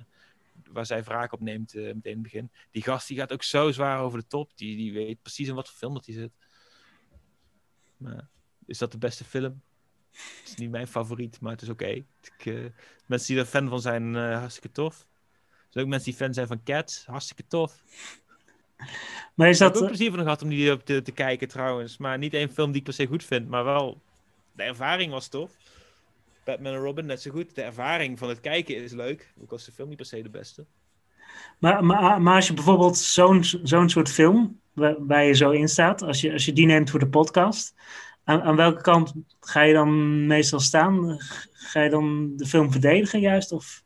waar zij wraak op neemt uh, meteen in het begin. Die gast die gaat ook zo zwaar over de top. Die, die weet precies in wat voor film dat hij zit. Maar, is dat de beste film? Het is niet mijn favoriet, maar het is oké. Okay. Uh, mensen die er fan van zijn, uh, hartstikke tof. Er zijn ook mensen die fan zijn van Cats, hartstikke tof. Maar is dat... Ik heb ook plezier van gehad om die op te, te kijken trouwens. Maar niet één film die ik per se goed vind, maar wel... De ervaring was tof. Batman en Robin net zo goed. De ervaring van het kijken is leuk. Ook was de film niet per se de beste. Maar, maar, maar als je bijvoorbeeld zo'n zo'n soort film, waar, waar je zo in staat, als je, als je die neemt voor de podcast... Aan, welke kant ga je dan meestal staan? Ga je dan de film verdedigen juist? Of?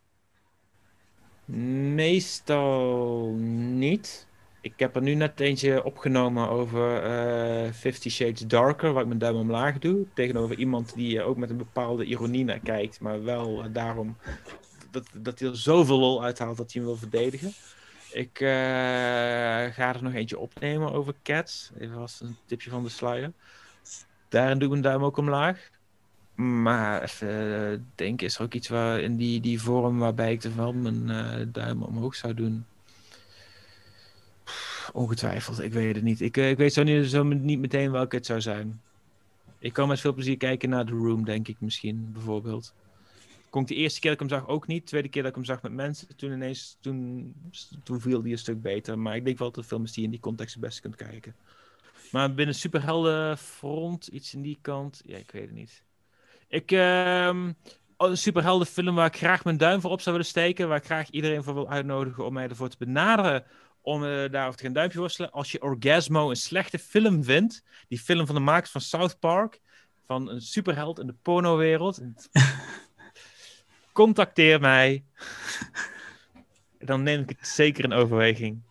Meestal niet. Ik heb er nu net eentje opgenomen over uh, Fifty Shades Darker, waar ik mijn duim omlaag doe. Tegenover iemand die ook met een bepaalde ironie naar kijkt, maar wel uh, daarom dat, dat hij er zoveel lol uithaalt dat hij hem wil verdedigen. Ik ga er nog eentje opnemen over Cats. Even als een tipje van de sluier. Daarin doe ik een duim ook omlaag. Maar even denken, is er ook iets waar in die, die vorm waarbij ik er wel mijn uh, duim omhoog zou doen? ongetwijfeld, ik weet het niet. Ik, ik weet zo niet, zo niet meteen welke het zou zijn. Ik kan met veel plezier kijken naar The Room, denk ik misschien, bijvoorbeeld. Kon de eerste keer dat ik hem zag ook niet. De tweede keer dat ik hem zag met mensen, toen ineens, toen, toen viel die een stuk beter. Maar ik denk wel dat het film is die je in die context het beste kunt kijken. Maar binnen superheldenfront, iets in die kant, ja, ik weet het niet. Ik, uh, een superheldenfilm waar ik graag mijn duim voor op zou willen steken, waar ik graag iedereen voor wil uitnodigen om mij ervoor te benaderen om uh, daarover te gaan duimpje worstelen. Als je Orgasmo een slechte film vindt, die film van de makers van South Park, van een superheld in de pornowereld, *laughs* contacteer mij. Dan neem ik het zeker in overweging.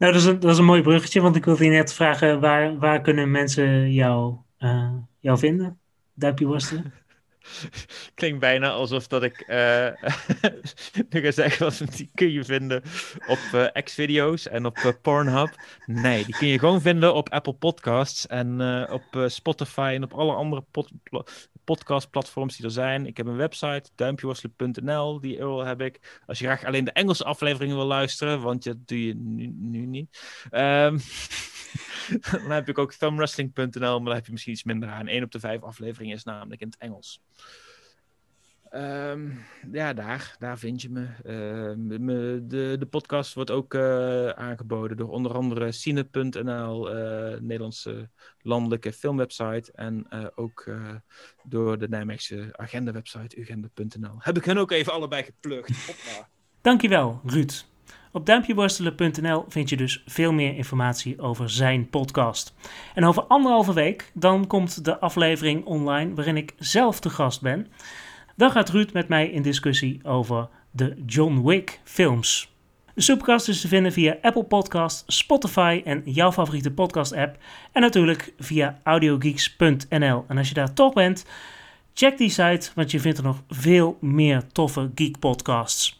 Nou, dat is, een, dat is een mooi bruggetje, want ik wilde je net vragen, waar, waar kunnen mensen jou, uh, jou vinden? Duimpje worstelen? *laughs* Klinkt bijna alsof dat ik uh, *laughs* nu ga zeggen, wat die kun je vinden op uh, X-video's en op uh, Pornhub. Nee, die kun je gewoon vinden op Apple Podcasts en op Spotify en op alle andere pod podcastplatforms die er zijn. Ik heb een website, duimpjeworstelen.nl, die URL heb ik. Als je graag alleen de Engelse afleveringen wil luisteren, want dat doe je nu, nu niet. Um, *laughs* dan heb ik ook thumbwrestling.nl, maar daar heb je misschien iets minder aan. Eén op de vijf afleveringen is namelijk in het Engels. Um, ja, daar, daar vind je me. Uh, de, de podcast wordt ook uh, aangeboden door onder andere Cine.nl, uh, Nederlandse landelijke filmwebsite. En ook door de Nijmeegse agenda-website, ugenda.nl. Heb ik hen ook even allebei geplukt. *laughs* Dankjewel, Ruud. Op duimpjeworstelen.nl vind je dus veel meer informatie over zijn podcast. En over anderhalve week, dan komt de aflevering online waarin ik zelf te gast ben. Dan gaat Ruud met mij in discussie over de John Wick films. De Supercast is te vinden via Apple Podcasts, Spotify en jouw favoriete podcast app. En natuurlijk via audiogeeks.nl. En als je daar toch bent, check die site, want je vindt er nog veel meer toffe geek podcasts.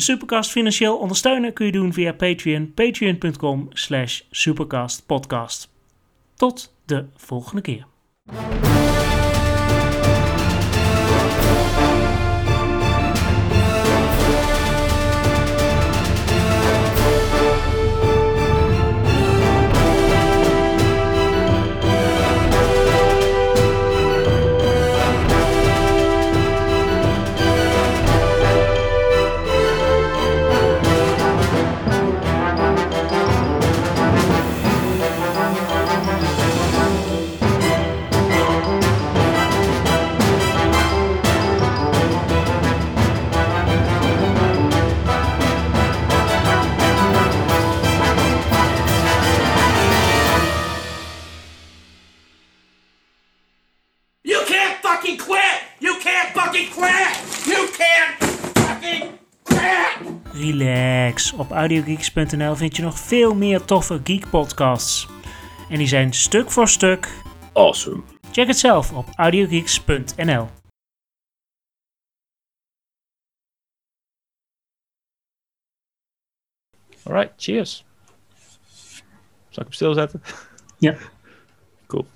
De Supercast financieel ondersteunen kun je doen via Patreon, patreon.com slash supercastpodcast. Tot de volgende keer. Relax. Op audiogeeks.nl vind je nog veel meer toffe geek podcasts. En die zijn stuk voor stuk awesome. Check het zelf op audiogeeks.nl. Alright, cheers. Zal ik hem stilzetten? Ja. Cool.